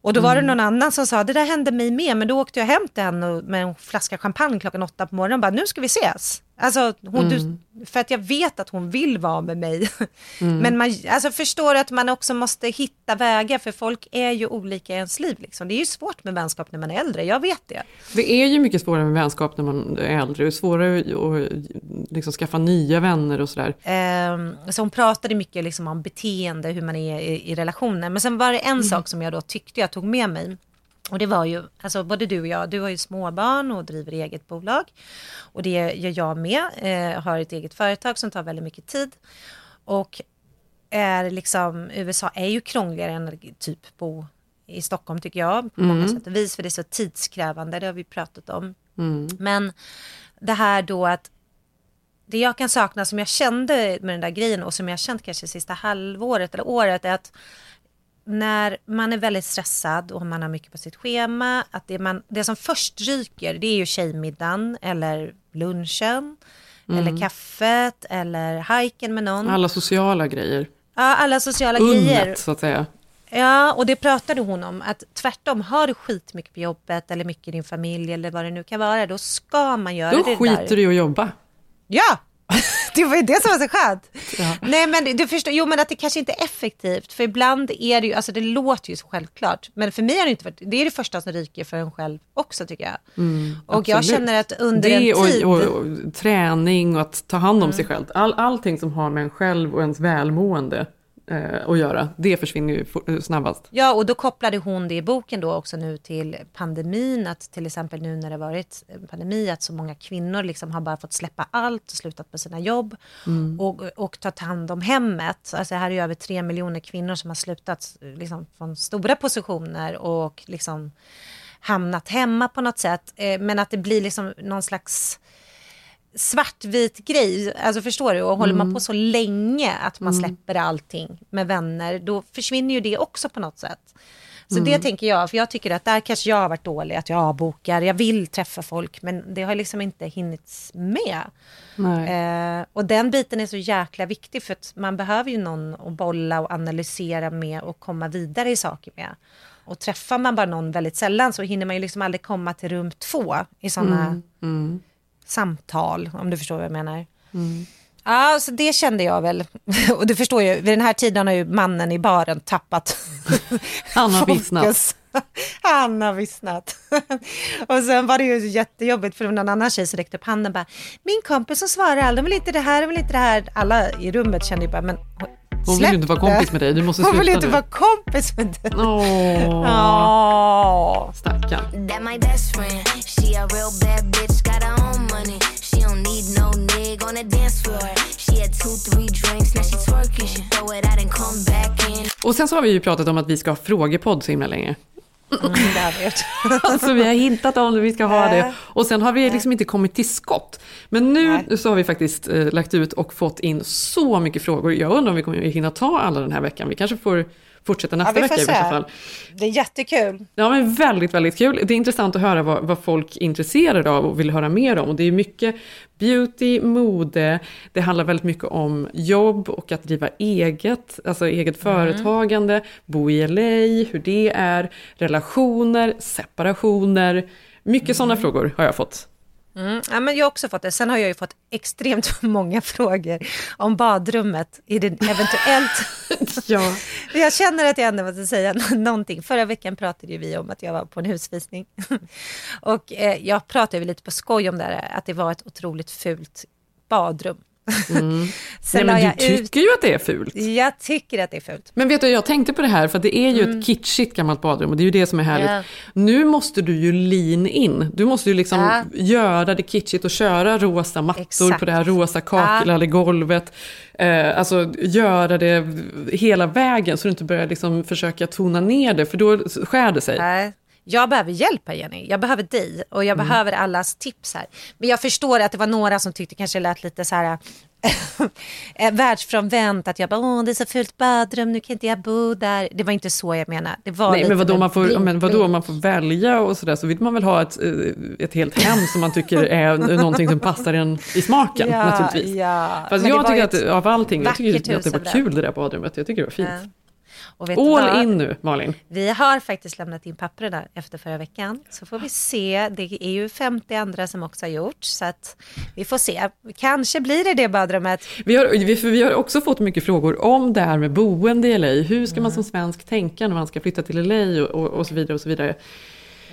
Och då var det någon annan som sa, det där hände mig med, men då åkte jag hem till henne med en flaska champagne klockan åtta på morgonen och bara, nu ska vi ses. Alltså, hon, du, för att jag vet att hon vill vara med mig. Men man alltså, förstår att man också måste hitta vägar, för folk är ju olika i ens liv. Liksom. Det är ju svårt med vänskap när man är äldre, jag vet det. Det är ju mycket svårare med vänskap när man är äldre. Det är svårare att liksom skaffa nya vänner och sådär. Ehm, så hon pratade mycket liksom om beteende, hur man är i, i relationer. Men sen var det en sak som jag då tyckte jag tog med mig. Och det var ju, alltså både du och jag, du har ju småbarn och driver eget bolag. Och det gör jag med, eh, har ett eget företag som tar väldigt mycket tid. Och är liksom, USA är ju krångligare än typ bo i Stockholm tycker jag, på många Mm. sätt och vis, för det är så tidskrävande, det har vi pratat om. Mm. Men det här då att det jag kan sakna som jag kände med den där grejen och som jag känt kanske sista halvåret eller året är att när man är väldigt stressad och man har mycket på sitt schema, att det, man, det som först ryker det är ju tjejmiddagen eller lunchen Mm. eller kaffet eller hajken med någon. Alla sociala grejer. Ja, alla sociala grejer. Unnet, så att säga. Ja, och det pratade hon om, att tvärtom, har du skitmycket på jobbet eller mycket i din familj eller vad det nu kan vara, då ska man göra Då det skiter där. du i att jobba. Ja, det var ju det som var så skönt. Ja. Nej men du förstår, jo men att det kanske inte är effektivt, för ibland är det ju, alltså det låter ju så självklart, men för mig har det inte varit, det är det första som ryker för en själv också tycker jag. Mm, och jag känner att under det en tid, och, och, och träning och att ta hand om Mm. sig själv. All, allting som har med en själv och ens välmående att göra, det försvinner ju for- snabbast. Ja, och då kopplade hon det i boken då också nu till pandemin, att till exempel nu när det varit pandemi, att så många kvinnor liksom har bara fått släppa allt och slutat på sina jobb Mm. och, och tagit hand om hemmet. Alltså här är ju över tre miljoner kvinnor som har slutat liksom, från stora positioner och liksom hamnat hemma på något sätt. Eh, men att det blir liksom någon slags svartvit grej, alltså förstår du? Och håller man Mm. på så länge att man Mm. släpper allting med vänner, då försvinner ju det också på något sätt. Så Mm. det tänker jag, för jag tycker att där kanske jag har varit dålig, att jag avbokar, jag vill träffa folk, men det har liksom inte hinnits med. Eh, och den biten är så jäkla viktig, för att man behöver ju någon att bolla och analysera med och komma vidare i saker med. Och träffar man bara någon väldigt sällan så hinner man ju liksom aldrig komma till rum två i sådana Mm. Mm. Samtal, om du förstår vad jag menar. Mm. Ja, så det kände jag väl. Och du förstår ju, vid den här tiden har ju mannen i baren tappat Han har vissnat. Han har vissnat. och sen var det ju jättejobbigt för någon annan tjej som räckte upp handen bara, min kompis som svarar aldrig, de vill inte det här, de vill inte det här. Alla i rummet kände ju bara, men hon vill ju inte vara kompis med dig, du måste sluta Hon vill inte nu. vara kompis med dig. Åh, Åh. stackarn. That my best friend. She a real bad bitch, got her own money. She don't need no nigga on the dance floor. She had two, three drinks, now she twerking. She throw it out and come back in. Och sen så har vi ju pratat om att vi ska ha frågepodd så himla länge. Mm. Alltså vi har hintat om det, vi ska ha det. Och sen har vi liksom inte kommit till skott. Men nu så har vi faktiskt eh, lagt ut och fått in så mycket frågor. Jag undrar om vi kommer hinna ta alla den här veckan. Vi kanske får fortsätta nästa får vecka i se. värsta fall. Det är jättekul. Ja men väldigt, väldigt kul. Det är intressant att höra vad, vad folk är intresserade av och vill höra mer om. Och det är mycket beauty, mode, det handlar väldigt mycket om jobb och att driva eget, alltså eget Mm. företagande, bo i LA, hur det är, relationer, separationer. Mycket sådana frågor har jag fått. Mm. Ja, men jag har också fått det. Sen har jag ju fått extremt många frågor om badrummet. Är det eventuellt... ja. Jag känner att jag ändå måste säga någonting. Förra veckan pratade ju vi om att jag var på en husvisning. Och eh, jag pratade ju lite på skoj om det här, att det var ett otroligt fult badrum. Mm. Sen Nej, men du tycker ju att det är fult. Jag tycker att det är fult. Men vet du, jag tänkte på det här, för det är ju Mm. ett kitschigt gammalt badrum och det är ju det som är härligt. Ja. Nu måste du ju lean in. Du måste ju liksom Ja. göra det kitschigt och köra rosa mattor Exakt. på det här rosa kakelade golvet. Eh, alltså göra det hela vägen så du inte börjar liksom försöka tona ner det, för då skär det sig. Nej. Jag behöver hjälp här Jenny. Jag behöver dig och jag Mm. behöver allas tips här. Men jag förstår att det var några som tyckte kanske lät lite så här eh, världsfrånvänt. Att jag bara, åh det är så fult badrum, nu kan inte jag bo där. Det var inte så jag menade. Det var Nej, lite men vadå, man får, men vadå, man får välja och sådär, så vill man väl ha ett, eh, ett helt hem som man tycker är någonting som passar en i smaken Ja, naturligtvis. ja. Fast Men jag tycker att av allting, jag tycker att det var kul det där badrummet, jag tycker det var fint. Ja. Och All vad? in nu, Malin. Vi har faktiskt lämnat in papperna efter förra veckan. Så får vi se. Det är ju 50 andra som också har gjort. Så att vi får se. Kanske blir det det badrummet. Vi har, vi, vi har också fått mycket frågor om det här med boende i LA. Hur ska Mm. man som svensk tänka när man ska flytta till LA och, och, och så vidare och så vidare.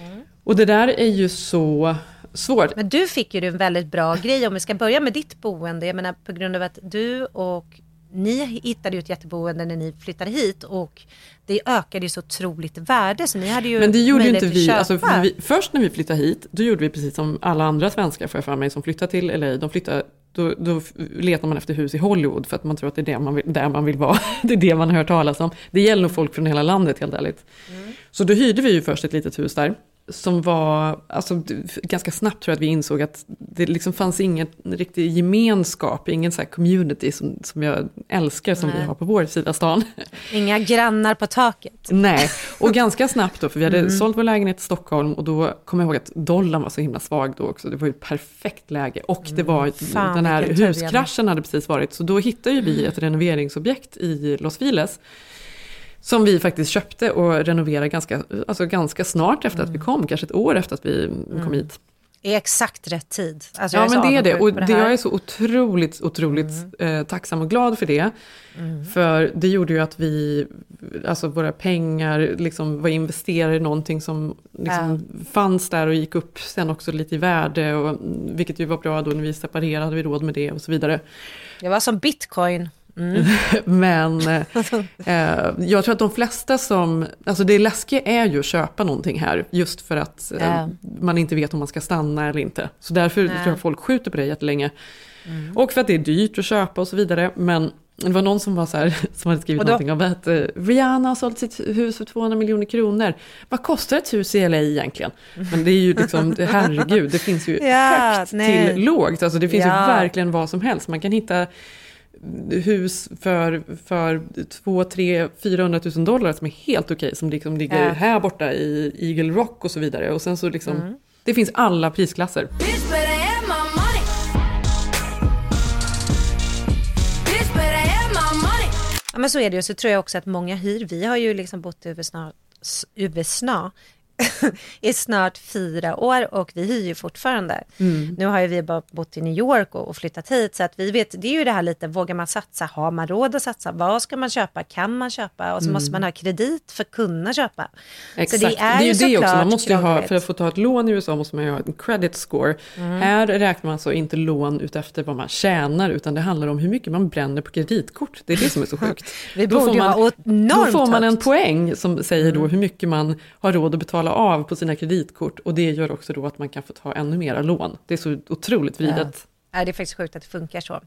Mm. Och det där är ju så svårt. Men du fick ju en väldigt bra grej om vi ska börja med ditt boende. Jag menar på grund av att du och ni hittade ju ett jätteboende när ni flyttade hit och det ökade ju så otroligt värde så ni hade ju Men det gjorde ju inte vi, alltså, för vi. Först när vi flyttade hit, då gjorde vi precis som alla andra svenskar får jag för mig som flyttar till LA. De flyttar, då, då letar man efter hus i Hollywood för att man tror att det är det man vill, där man vill vara. Det är det man har hört talas om. Det gäller nog folk från hela landet helt ärligt. Mm. Så då hyrde vi ju först ett litet hus där. Som var, alltså ganska snabbt tror jag att vi insåg att det liksom fanns ingen riktig gemenskap, ingen så community som, som jag älskar som vi Nej. har på vår sida stan. Inga grannar på taket. Nej, och ganska snabbt då, för vi hade Mm. sålt vår lägenhet i Stockholm och då kom jag ihåg att dollarn var så himla svag då också. Det var ju ett perfekt läge och det var Mm. Fan, den här huskraschen hade precis varit. Så då hittade ju vi ett renoveringsobjekt i Los Files. Som vi faktiskt köpte och renoverade ganska, alltså ganska snart efter Mm. att vi kom, kanske ett år efter att vi kom hit. I exakt rätt tid. Alltså, ja men det är det och det, här. jag är så otroligt, otroligt eh, tacksam och glad för det. Mm. För det gjorde ju att vi, alltså våra pengar liksom var investerade i någonting som liksom fanns där och gick upp sen också lite i värde. Och, vilket ju var bra då när vi separerade, hade vi råd med det och så vidare. Det var som bitcoin. Mm. Men eh, jag tror att de flesta som, alltså det läskiga är ju att köpa någonting här, just för att eh, Ja. man inte vet om man ska stanna eller inte. Så därför Nej. tror jag folk skjuter på det jättelänge. Mm. Och för att det är dyrt att köpa och så vidare. Men det var någon som var så här, som hade skrivit då- någonting om att eh, Rihanna har sålt sitt hus för 200 miljoner kronor. Vad kostar ett hus i LA egentligen? Men det är ju liksom, herregud, det finns ju Ja, högt nej. till lågt. Alltså det finns Ja. ju verkligen vad som helst. Man kan hitta hus för, för 2, 3, 400 000 dollar som är helt okej, som liksom ligger Ja. här borta i Eagle Rock och så vidare. Och sen så liksom, Mm. det finns alla prisklasser. Ja, men så är det ju. Så tror jag också att många hyr. Vi har ju liksom bott i USA, USA i snart fyra år och vi hyr ju fortfarande. Mm. Nu har ju vi bara bott i New York och, och flyttat hit så att vi vet, det är ju det här lite, vågar man satsa? Har man råd att satsa? Vad ska man köpa? Kan man köpa? Och så Mm. måste man ha kredit för att kunna köpa. Exakt, Så det är, ju ju det också. Man måste ju ha, för att få ta ett lån i USA måste man ju ha en credit score. Mm. Här räknar man så inte lån utefter vad man tjänar, utan det handlar om hur mycket man bränner på kreditkort. Det är det som är så sjukt. Vi Då borde får ju man, ha enormt då får man en poäng som säger Mm. då hur mycket man har råd att betala av på sina kreditkort. Och det gör också då att man kan få ta ännu mera lån. Det är så otroligt vridet. Ja, det är faktiskt sjukt att det funkar så.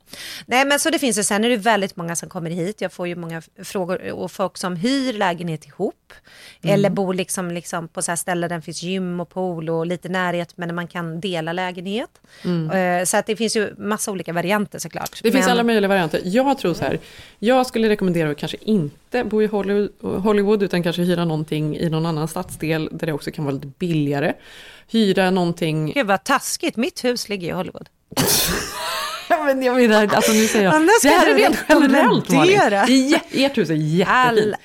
Nej, men så det finns ju. Sen är det väldigt många som kommer hit. Jag får ju många frågor och folk som hyr lägenhet ihop. Mm. Eller bor liksom, liksom på så här ställen där det finns gym och pool och lite närhet men man kan dela lägenhet. Mm. Eh, Så att det finns ju massa olika varianter såklart. Det finns Men- alla möjliga varianter. Jag tror så här, jag skulle rekommendera att kanske inte bo i Hollywood, Hollywood utan kanske hyra någonting i någon annan stadsdel där det också kan vara lite billigare. Hyra någonting... Gud vad taskigt, mitt hus ligger i Hollywood. Men jag menar, alltså nu säger jag, Annars det här är rent generellt Malin. Ert hus är jättefint.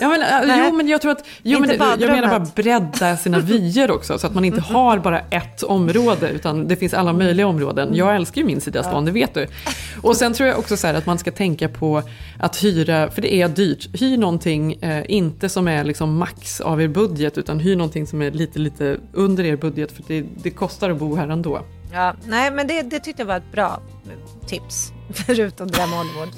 Ja, men, äh, Nej. jo, men jag tror att, jo, men, jag menar bara bredda sina vyer också, så att man inte har bara ett område, utan det finns alla möjliga områden. Jag älskar ju min sida av stan, det vet du. Och sen tror jag också så här att man ska tänka på att hyra, för det är dyrt, hyr någonting, eh, inte som är liksom max av er budget, utan hyr någonting som är lite, lite under er budget, för det, det kostar att bo här ändå. Ja, nej, men det, det tyckte jag var ett bra tips. Förutom det där med Hollywood.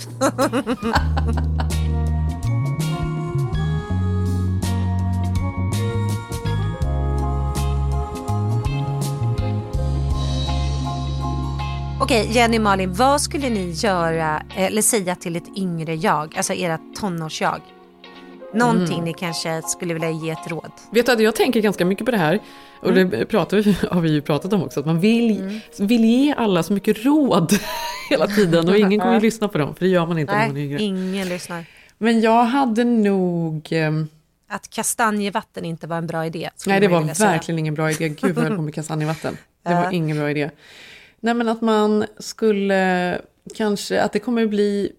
Okej, Jenny Malin, vad skulle ni göra eh, eller säga till ett yngre jag, alltså era tonårsjag? Någonting Mm. ni kanske skulle vilja ge ett råd? Vet du, jag tänker ganska mycket på det här. Och det pratar vi, har vi ju pratat om också. Att man vill, vill ge alla så mycket råd hela tiden. Och ingen kommer ju lyssna på dem. För det gör man inte när man är Nej, yngre. ingen lyssnar. Men jag hade nog... ehm, Att kastanjevatten inte var en bra idé. Nej, det var säga. verkligen ingen bra idé. Gud vad jag höll på med kastanjevatten. Det var ingen bra idé. Nej, men att man skulle kanske, att det kommer bli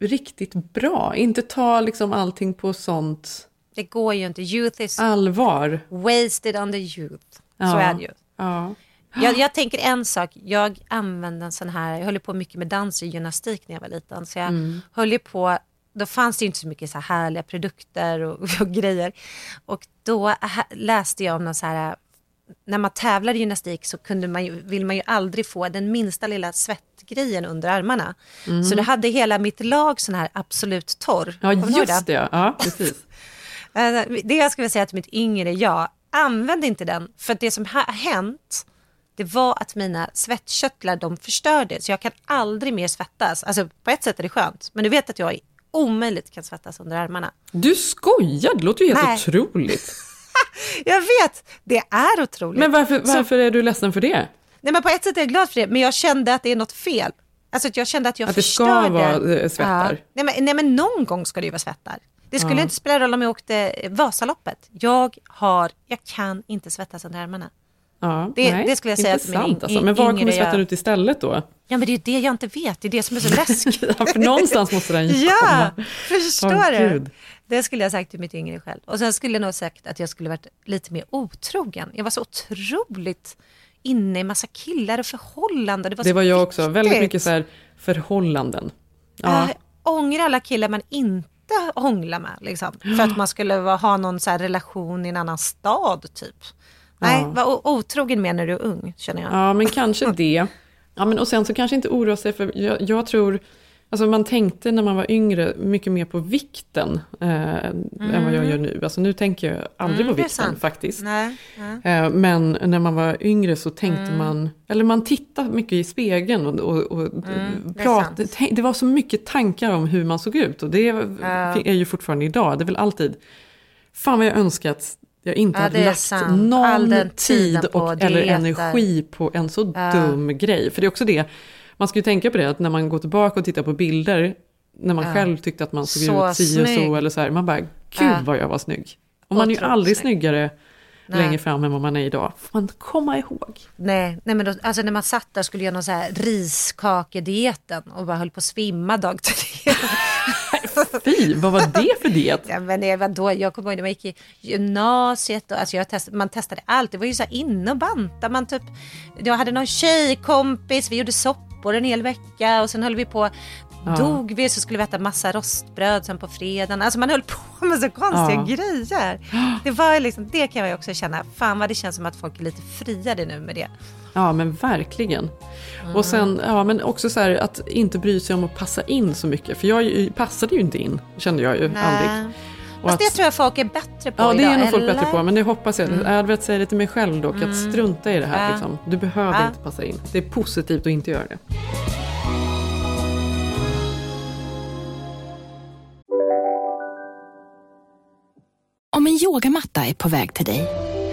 riktigt bra. Inte ta liksom allting på sånt Det går ju inte. Youth is allvar. wasted on the youth. Så Ja. är det ju. Ja. Jag, jag tänker en sak, jag använde en sån här, jag höll på mycket med dans och gymnastik när jag var liten. Så jag Mm. höll på, då fanns det ju inte så mycket så här härliga produkter och, och grejer. Och då läste jag om någon så här, när man tävlar i gymnastik så kunde man ju, vill man ju aldrig få den minsta lilla svettgrejen under armarna. Mm. Så då hade hela mitt lag sån här absolut torr. Ja, just det. Ja, precis. Eh, Det jag skulle säga till mitt yngre jag, använd inte den. För det som har hänt, det var att mina svettkörtlar de förstördes. Så jag kan aldrig mer svettas. Alltså på ett sätt är det skönt. Men du vet att jag omöjligt kan svettas under armarna. Du skojar, det låter ju helt Nej. otroligt. Jag vet, det är otroligt. Men varför, Så- varför är du ledsen för det? Nej men på ett sätt är jag glad för det, men jag kände att det är något fel. Alltså att jag kände att jag Att det ska förstörde. vara, eh, svettar. Ja. Nej, men, nej men någon gång ska det ju vara svettar. Det skulle Ja. inte spela roll om jag åkte Vasaloppet. Jag har, jag kan inte svettas under armarna. Ja, Det- nej, det skulle jag säga till min alltså. Men var kommer svetten jag. ut istället då? Ja men det är ju det jag inte vet, det är det som är så läskigt. Ja, för någonstans måste den ju Ja, komma. förstår Åh, du? Gud. Det skulle jag sagt till mitt yngre själv. Och sen skulle jag nog sagt att jag skulle varit lite mer otrogen. Jag var så otroligt inne i massa killar och förhållanden. Det var, Det var jag också, väldigt viktigt. mycket så här förhållanden. Ja. Ja. ångra alla killar man inte hånglar med. Liksom, för att man skulle ha någon så relation i en annan stad typ. Nej, Ja. var otrogen med när du är ung känner jag. Ja, men kanske det. Ja, men och sen så kanske inte oroa sig för, jag, jag tror, alltså man tänkte när man var yngre mycket mer på vikten eh, än vad jag gör nu. Alltså nu tänker jag aldrig Mm, på det vikten faktiskt. Nej, nej. Eh, Men när man var yngre så tänkte Mm. man, eller man tittade mycket i spegeln och, och, och Mm, det pratade, sant. tänk- det var så mycket tankar om hur man såg ut och det är ju fortfarande idag, det är väl alltid, fan vad jag önskat jag inte Ja, hade det lagt sant. Någon tid och, eller energi på en så Ja. dum grej. För det är också det, man ska ju tänka på det att när man går tillbaka och tittar på bilder, när man Ja. själv tyckte att man såg Så ut si och så eller så här, man bara, gud Ja. vad jag var snygg. Och man är ju aldrig snygg. snyggare Nej. längre fram än vad man är idag. Får man komma ihåg. Nej, nej men då, alltså när man satt där skulle göra någon så här riskakedieten och bara höll på att svimma dag till Fy, vad var det för diet? Ja, men det var då, jag kommer ihåg när man gick i gymnasiet. Och, alltså jag testade, man testade allt. Det var ju så här inne och banta. Man typ, jag hade någon tjejkompis, vi gjorde soppor en hel vecka och sen höll vi på Ja. Dog vi så skulle vi äta massa rostbröd sen på fredagen. Alltså man höll på med så konstiga Ja. grejer. Det var liksom, det kan jag också känna. Fan vad det känns som att folk är lite friade nu med det. Ja men verkligen. Mm. Och sen ja, men också så här att inte bry sig om att passa in så mycket. För jag passade ju inte in, kände jag ju aldrig. Och Fast att- det tror jag folk är bättre på Ja, det idag. är nog folk bättre på, men det hoppas jag. Mm. Velat säga det till mig själv dock, Mm. att strunta i det här. Ja. Liksom. Du behöver Ja. inte passa in. Det är positivt att inte göra det. Om en yogamatta är på väg till dig,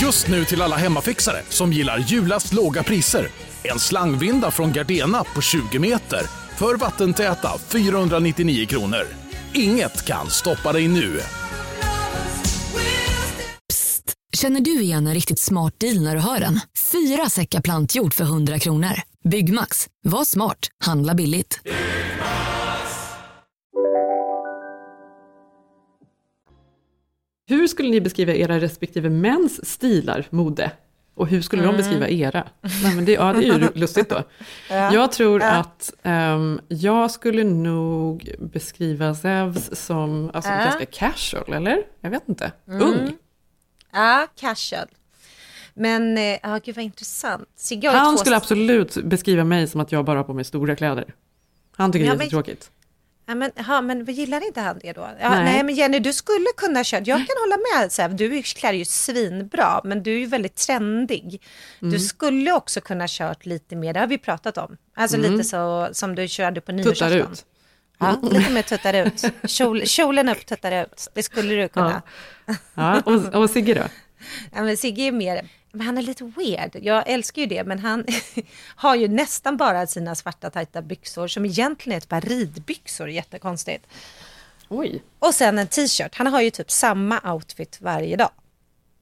Just nu till alla hemmafixare som gillar julast låga priser. En slangvinda från Gardena på 20 meter för vattentäta 499 kronor. Inget kan stoppa dig nu. Psst! Känner du igen en riktigt smart deal när du hör den? Fyra säckar plantjord för 100 kronor. Byggmax. Var smart. Handla billigt. Hur skulle ni beskriva era respektive mäns stilar, mode? Och hur skulle Mm. de beskriva era? Nej, men det, ja, det är ju lustigt då. Ja. Jag tror Ja. att ehm, jag skulle nog beskriva Zevs som alltså, Ja. ganska casual, eller? Jag vet inte. Mm. Ung. Ja, casual. Men, eh, ja gud vad intressant. Han skulle absolut beskriva mig som att jag bara har på mig stora kläder. Han tycker Ja, det är men- jättetråkigt. Ja, men, ja, men gillar inte han det då? Ja, nej. Nej. men Jenny, du skulle kunna köra. Jag kan hålla med. Så här, du klär ju svinbra, men du är ju väldigt trendig. Mm. Du skulle också kunna kört lite mer, det har vi pratat om. Alltså Mm. lite så som du körde på Tuttar nyårsafton. ut. Ja, lite mer tuttar ut. Kjol, kjolen upp, tuttar ut. Det skulle du kunna. Ja, och, och Sigge då? Ja, men Sigge är mer, men han är lite weird. Jag älskar ju det, men han har ju nästan bara sina svarta tajta byxor som egentligen är ett par ridbyxor, jättekonstigt. Oj. Och sen en t-shirt. Han har ju typ samma outfit varje dag.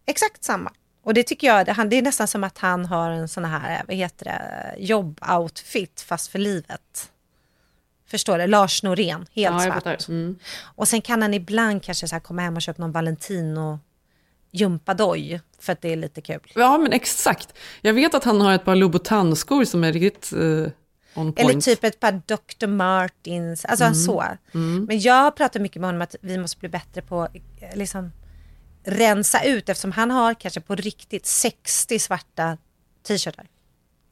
Exakt samma. Och det tycker jag, det, han, det är nästan som att han har en sån här, vad heter det, jobboutfit fast för livet. Förstår du? Lars Norén, helt Ja, svart. Mm. Och sen kan han ibland kanske så komma hem och köpa någon Valentino gympadoj för att det är lite kul. Ja, men exakt. Jag vet att han har ett par Louboutin-skor som är riktigt eh, on point. Eller typ ett par Dr. Martins, alltså Mm. så. Mm. Men jag har pratat mycket med honom att vi måste bli bättre på eh, liksom rensa ut eftersom han har kanske på riktigt 60 svarta t-shirtar.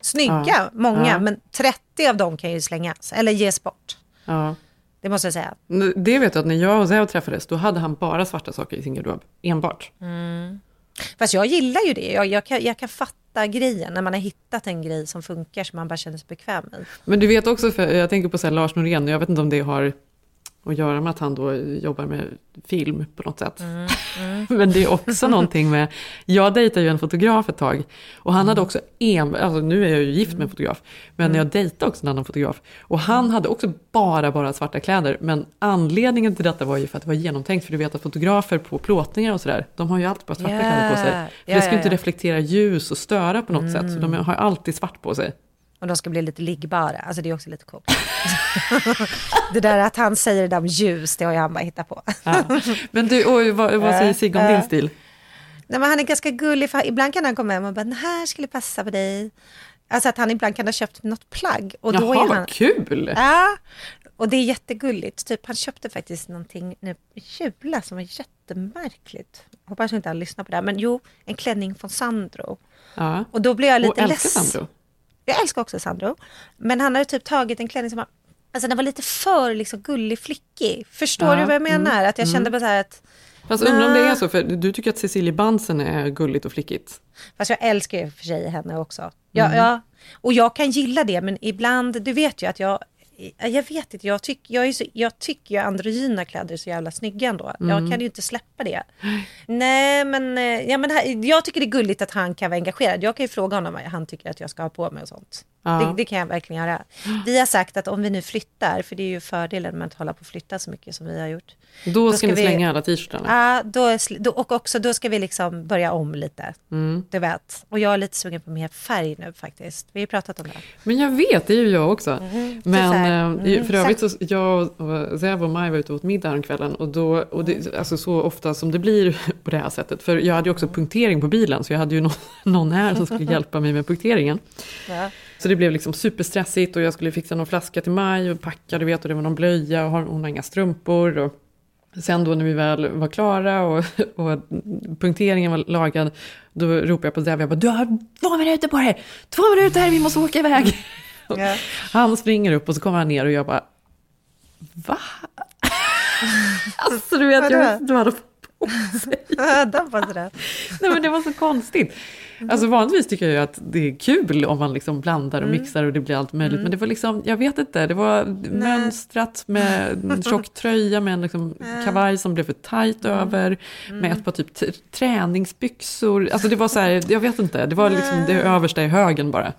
Snygga, Ja. många, Ja. men 30 av dem kan ju slängas eller ges bort. Ja. Det måste jag säga. Det vet jag att när jag och Zeo träffades, då hade han bara svarta saker i sin garderob. Enbart. Mm. Fast jag gillar ju det. Jag, jag, kan, jag kan fatta grejen när man har hittat en grej som funkar som man bara känner sig bekväm i. Men du vet också, för jag tänker på så Lars Norén, jag vet inte om det har att göra med att han då jobbar med film på något sätt. Mm, mm. Men det är också någonting med, jag dejtade ju en fotograf ett tag och han Mm. hade också en, alltså nu är jag ju gift med en fotograf, men jag dejtade också en annan fotograf och han hade också bara, bara svarta kläder, men anledningen till detta var ju för att det var genomtänkt, för du vet att fotografer på plåtningar och sådär, de har ju alltid bara svarta Ja, kläder på sig. För ja, det ska ja, inte reflektera ljus och störa på något sätt, så de har alltid svart på sig. Och de ska bli lite liggbara. Alltså det är också lite coolt. det där att han säger det där om ljus, det har ju han bara hittat på. Ja. Men du, och vad, vad säger Sigge om din stil? Nej, men han är ganska gullig, för ibland kan han komma hem och bara, den här skulle passa på dig. Alltså att han ibland kan ha köpt något plagg. Och då Jaha, är vad han... kul! Ja, och det är jättegulligt. Typ, han köpte faktiskt någonting nu i jula som var jättemärkligt. Hoppas inte han lyssnar på det här. Men jo, en klänning från Sandro. Ja. Och då blev jag lite ledsen. Sandro. Jag älskar också Sandro. Men han hade typ tagit en klänning som var, alltså den var lite för liksom gullig flickig. Förstår Ja, du vad jag menar? mm, Att jag kände mm. bara så här att... Fast undrar om det är så, för du tycker att Cecilie Bansen är gulligt och flickigt. Fast jag älskar ju för sig henne också. Ja, Mm. ja, och jag kan gilla det, men ibland, du vet ju att jag jag vet inte, jag, tyck, jag, är så, jag tycker ju androgyna kläder är så jävla snygga ändå. Jag Mm. kan ju inte släppa det. Nej, men, eh, ja, men här, jag tycker det är gulligt att han kan vara engagerad. Jag kan ju fråga honom vad han tycker att jag ska ha på mig och sånt. Ja. Det, det kan jag verkligen göra. Vi har sagt att om vi nu flyttar, för det är ju fördelen med att hålla på och flytta så mycket som vi har gjort. Då ska ni vi- slänga alla t-shirtarna. Ja, då, då, och också då ska vi liksom börja om lite. Mm. Du vet. Och jag är lite sugen på mer färg nu faktiskt. Vi har ju pratat om det. Men jag vet, det är ju jag också. Mhm. Men eh, mm, för övrigt så, jag och Zev och Maj var ute åt middag häromkvällen och då, och det, alltså så ofta som det blir på det här sättet, för jag hade ju också punktering på bilen så jag hade ju någon, någon här som skulle hjälpa mig med punkteringen. Ja. Så det blev liksom superstressigt och jag skulle fixa någon flaska till Maj och packa, du vet, och det var någon blöja och hon har inga strumpor. Och sen då när vi väl var klara och, och punkteringen var lagad, då ropade jag på Zev, jag bara, du har två minuter på dig, två minuter, vi måste åka iväg. Ja. Han springer upp och så kommer han ner och jag bara, va? alltså du vet, jag, du hade på sig. Nej men det var så konstigt. Alltså vanligtvis tycker jag ju att det är kul om man liksom blandar och Mm. mixar och det blir allt möjligt. Men det var liksom, jag vet inte, det var mönstrat med en tjock tröja med en liksom kavaj som blev för tajt Mm. över. Med ett par typ träningsbyxor. Alltså det var så här, jag vet inte, det var liksom det översta i högen bara.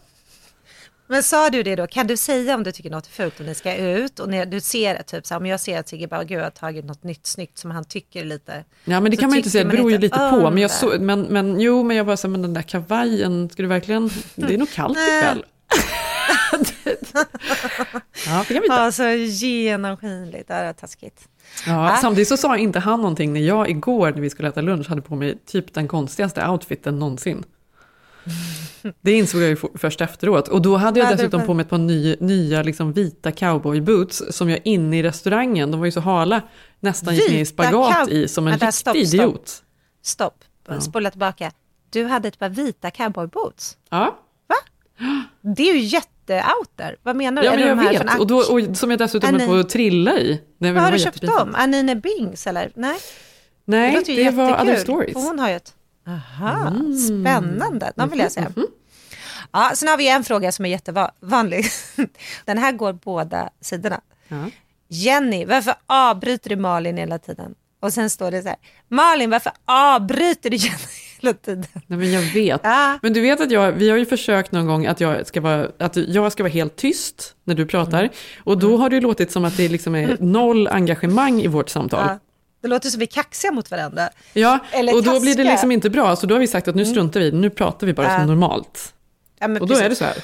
Men sa du det då? Kan du säga om du tycker något är fult och ni ska ut? Och när du ser det, typ så här, om jag ser att Sigge bara, gud, har tagit något nytt snyggt som han tycker lite. Ja men det kan man ju inte säga, det beror ju lite på. om Men, jag så, men, men jo, men jag bara så här, men den där kavajen, ska du verkligen, det är nog kallt ikväll. ja, det kan vi inte. Ja, så genomskinligt, det är taskigt. Ja, Ah. Samtidigt så sa inte han någonting när jag igår när vi skulle äta lunch hade på mig typ den konstigaste outfiten någonsin. Det insåg jag ju först efteråt. Och då hade jag dessutom på- mig ett par ny, nya liksom vita cowboyboots som jag inne i restaurangen, de var ju så hala, nästan gick ner i Vita spagat i som en riktig stopp, stopp. idiot. Stopp, spola tillbaka. Du hade ett par vita cowboyboots. Ja. Det är ju jätte-out där. Vad menar du? Ja, men det jag de här vet. från Och, då, och som jag dessutom är ni- på att trilla i. Vad har det du var köpt dem? Anine Bings eller? Nej? Nej, ju det var Other Stories. för Hon har ju ett... Aha, Mm. spännande. De vill jag se. Ja, sen har vi en fråga som är jättevanlig. Den här går båda sidorna. Ja. Jenny, varför avbryter du Malin hela tiden? Och sen står det så här, Malin, varför avbryter du Jenny hela tiden? Nej, men jag vet. Ja. Men du vet att jag, vi har ju försökt någon gång att jag ska vara, att jag ska vara helt tyst när du pratar. Mm. Och då har det låtit som att det liksom är noll engagemang i vårt samtal. Ja. Det låter som vi är kaxiga mot varandra. Ja, Eller och då blir det liksom inte bra. Så då har vi sagt att nu struntar vi nu pratar vi bara Ja. som normalt. Ja, Och då precis. är det så här.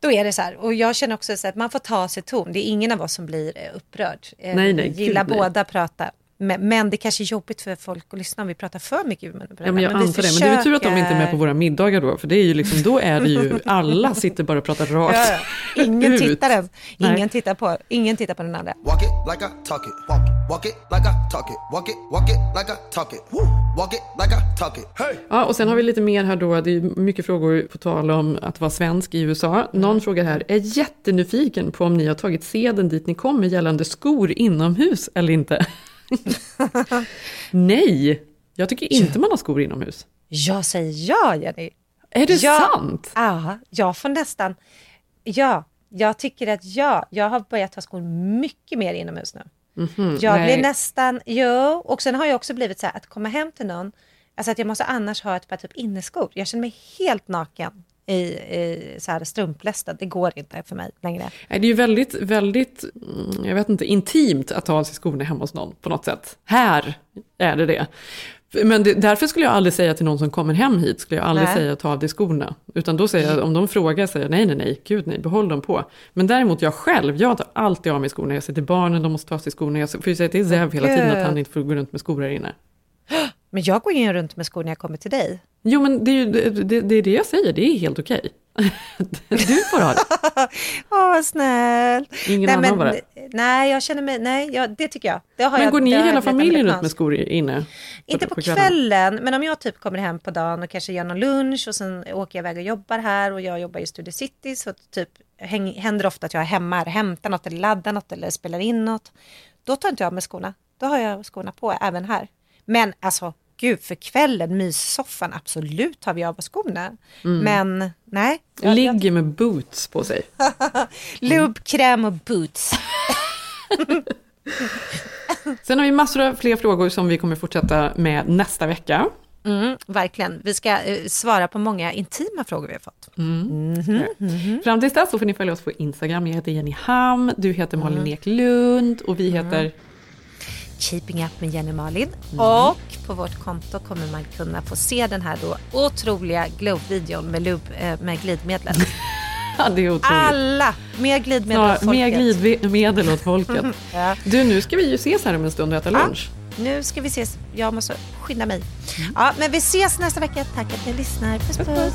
Då är det så här. Och jag känner också så att man får ta sig ton. Det är ingen av oss som blir eh, upprörd. Eh, Nej, nej, Vi gillar gud, nej. båda prata. Men, men det kanske är jobbigt för folk att lyssna om vi pratar för mycket med varandra. Ja, men jag vi antar det. Men det är väl tur att de inte är med på våra middagar då. För det är ju liksom, då är det ju, alla sitter bara och pratar rakt Ja, ja. Ingen ut. tittar ens. Nej. Ingen tittar, på, ingen tittar på den andra. Walk it like I talk it. Walk walk it like I talk it. Walk it, walk it like I talk it. Woo. Walk it like I talk it. Hey. Ja, och sen har vi lite mer här då. Det är mycket frågor på tal om att vara svensk i USA. Någon frågar här, är jättenyfiken på om ni har tagit seden dit ni kommer gällande skor inomhus eller inte? Nej, jag tycker inte man har skor inomhus. Jag säger ja, Jenny. Är det ja, sant? Ja, jag får nästan... Ja, jag tycker att ja, jag har börjat ta skor mycket mer inomhus nu. Mhm, Jag nej. blir nästan, jo, och sen har jag också blivit så här att komma hem till någon, alltså att jag måste annars ha ett par typ inneskor. Jag känner mig helt naken i, i så här strumplästen. Det går inte för mig längre. Det är ju väldigt, väldigt, mm, jag vet inte, intimt att ta av sig skorna hemma hos någon på något sätt. Här är det det. Men det, därför skulle jag aldrig säga till någon som kommer hem hit, skulle jag aldrig Nej. säga ta av dig skorna. Utan då säger jag, om de frågar, säger jag nej, nej, nej, gud nej, behåll dem på. Men däremot jag själv, jag tar alltid av mig skorna. Jag säger till barnen, de måste ta av sig skorna. Jag får ju säga till Zev hela tiden att han inte får gå runt med skor här inne. Men jag går ju runt med skor när jag kommer till dig. Jo, men det är ju det, det, är det jag säger, det är helt okej. Du får ha det. Åh, vad snäll. Ingen nej, annan men, bara. Nej, jag känner mig, nej, ja, det tycker jag. Det har Men jag, går ni hela jag familjen runt med skor inne? Inte på kvällen, men om jag typ kommer hem på dagen och kanske gör någon lunch och sen åker jag iväg och jobbar här och jag jobbar i Studio City så typ häng, händer ofta att jag är hemma här, hämtar något eller laddar något eller spelar in något. Då tar inte jag mig skorna. Då har jag skorna på även här. Men alltså gud, för kvällen, myssoffan, absolut tar vi av oss skorna. Mm. Men nej. Ligger med boots på sig. Lube, kräm och boots. Sen har vi massor av fler frågor som vi kommer fortsätta med nästa vecka. Mm, verkligen. Vi ska eh, svara på många intima frågor vi har fått. Mm. Fram tills dess så får ni följa oss på Instagram. Jag heter Jenny Ham, du heter Malin Mm. Eklund och vi heter Keeping up med Jenny Malin. Och på vårt konto kommer man kunna få se den här då otroliga Globe-videon med, lub, eh, med glidmedlen. Ja, det är otroligt. Alla! Mer glidmedel åt Snarare, mer folket. glidmedel åt folket. Ja. Du, nu ska vi ju ses här om en stund och äta Ja. lunch. Nu ska vi ses. Jag måste skynda mig. Ja, men vi ses nästa vecka. Tack att ni lyssnar. Puss puss.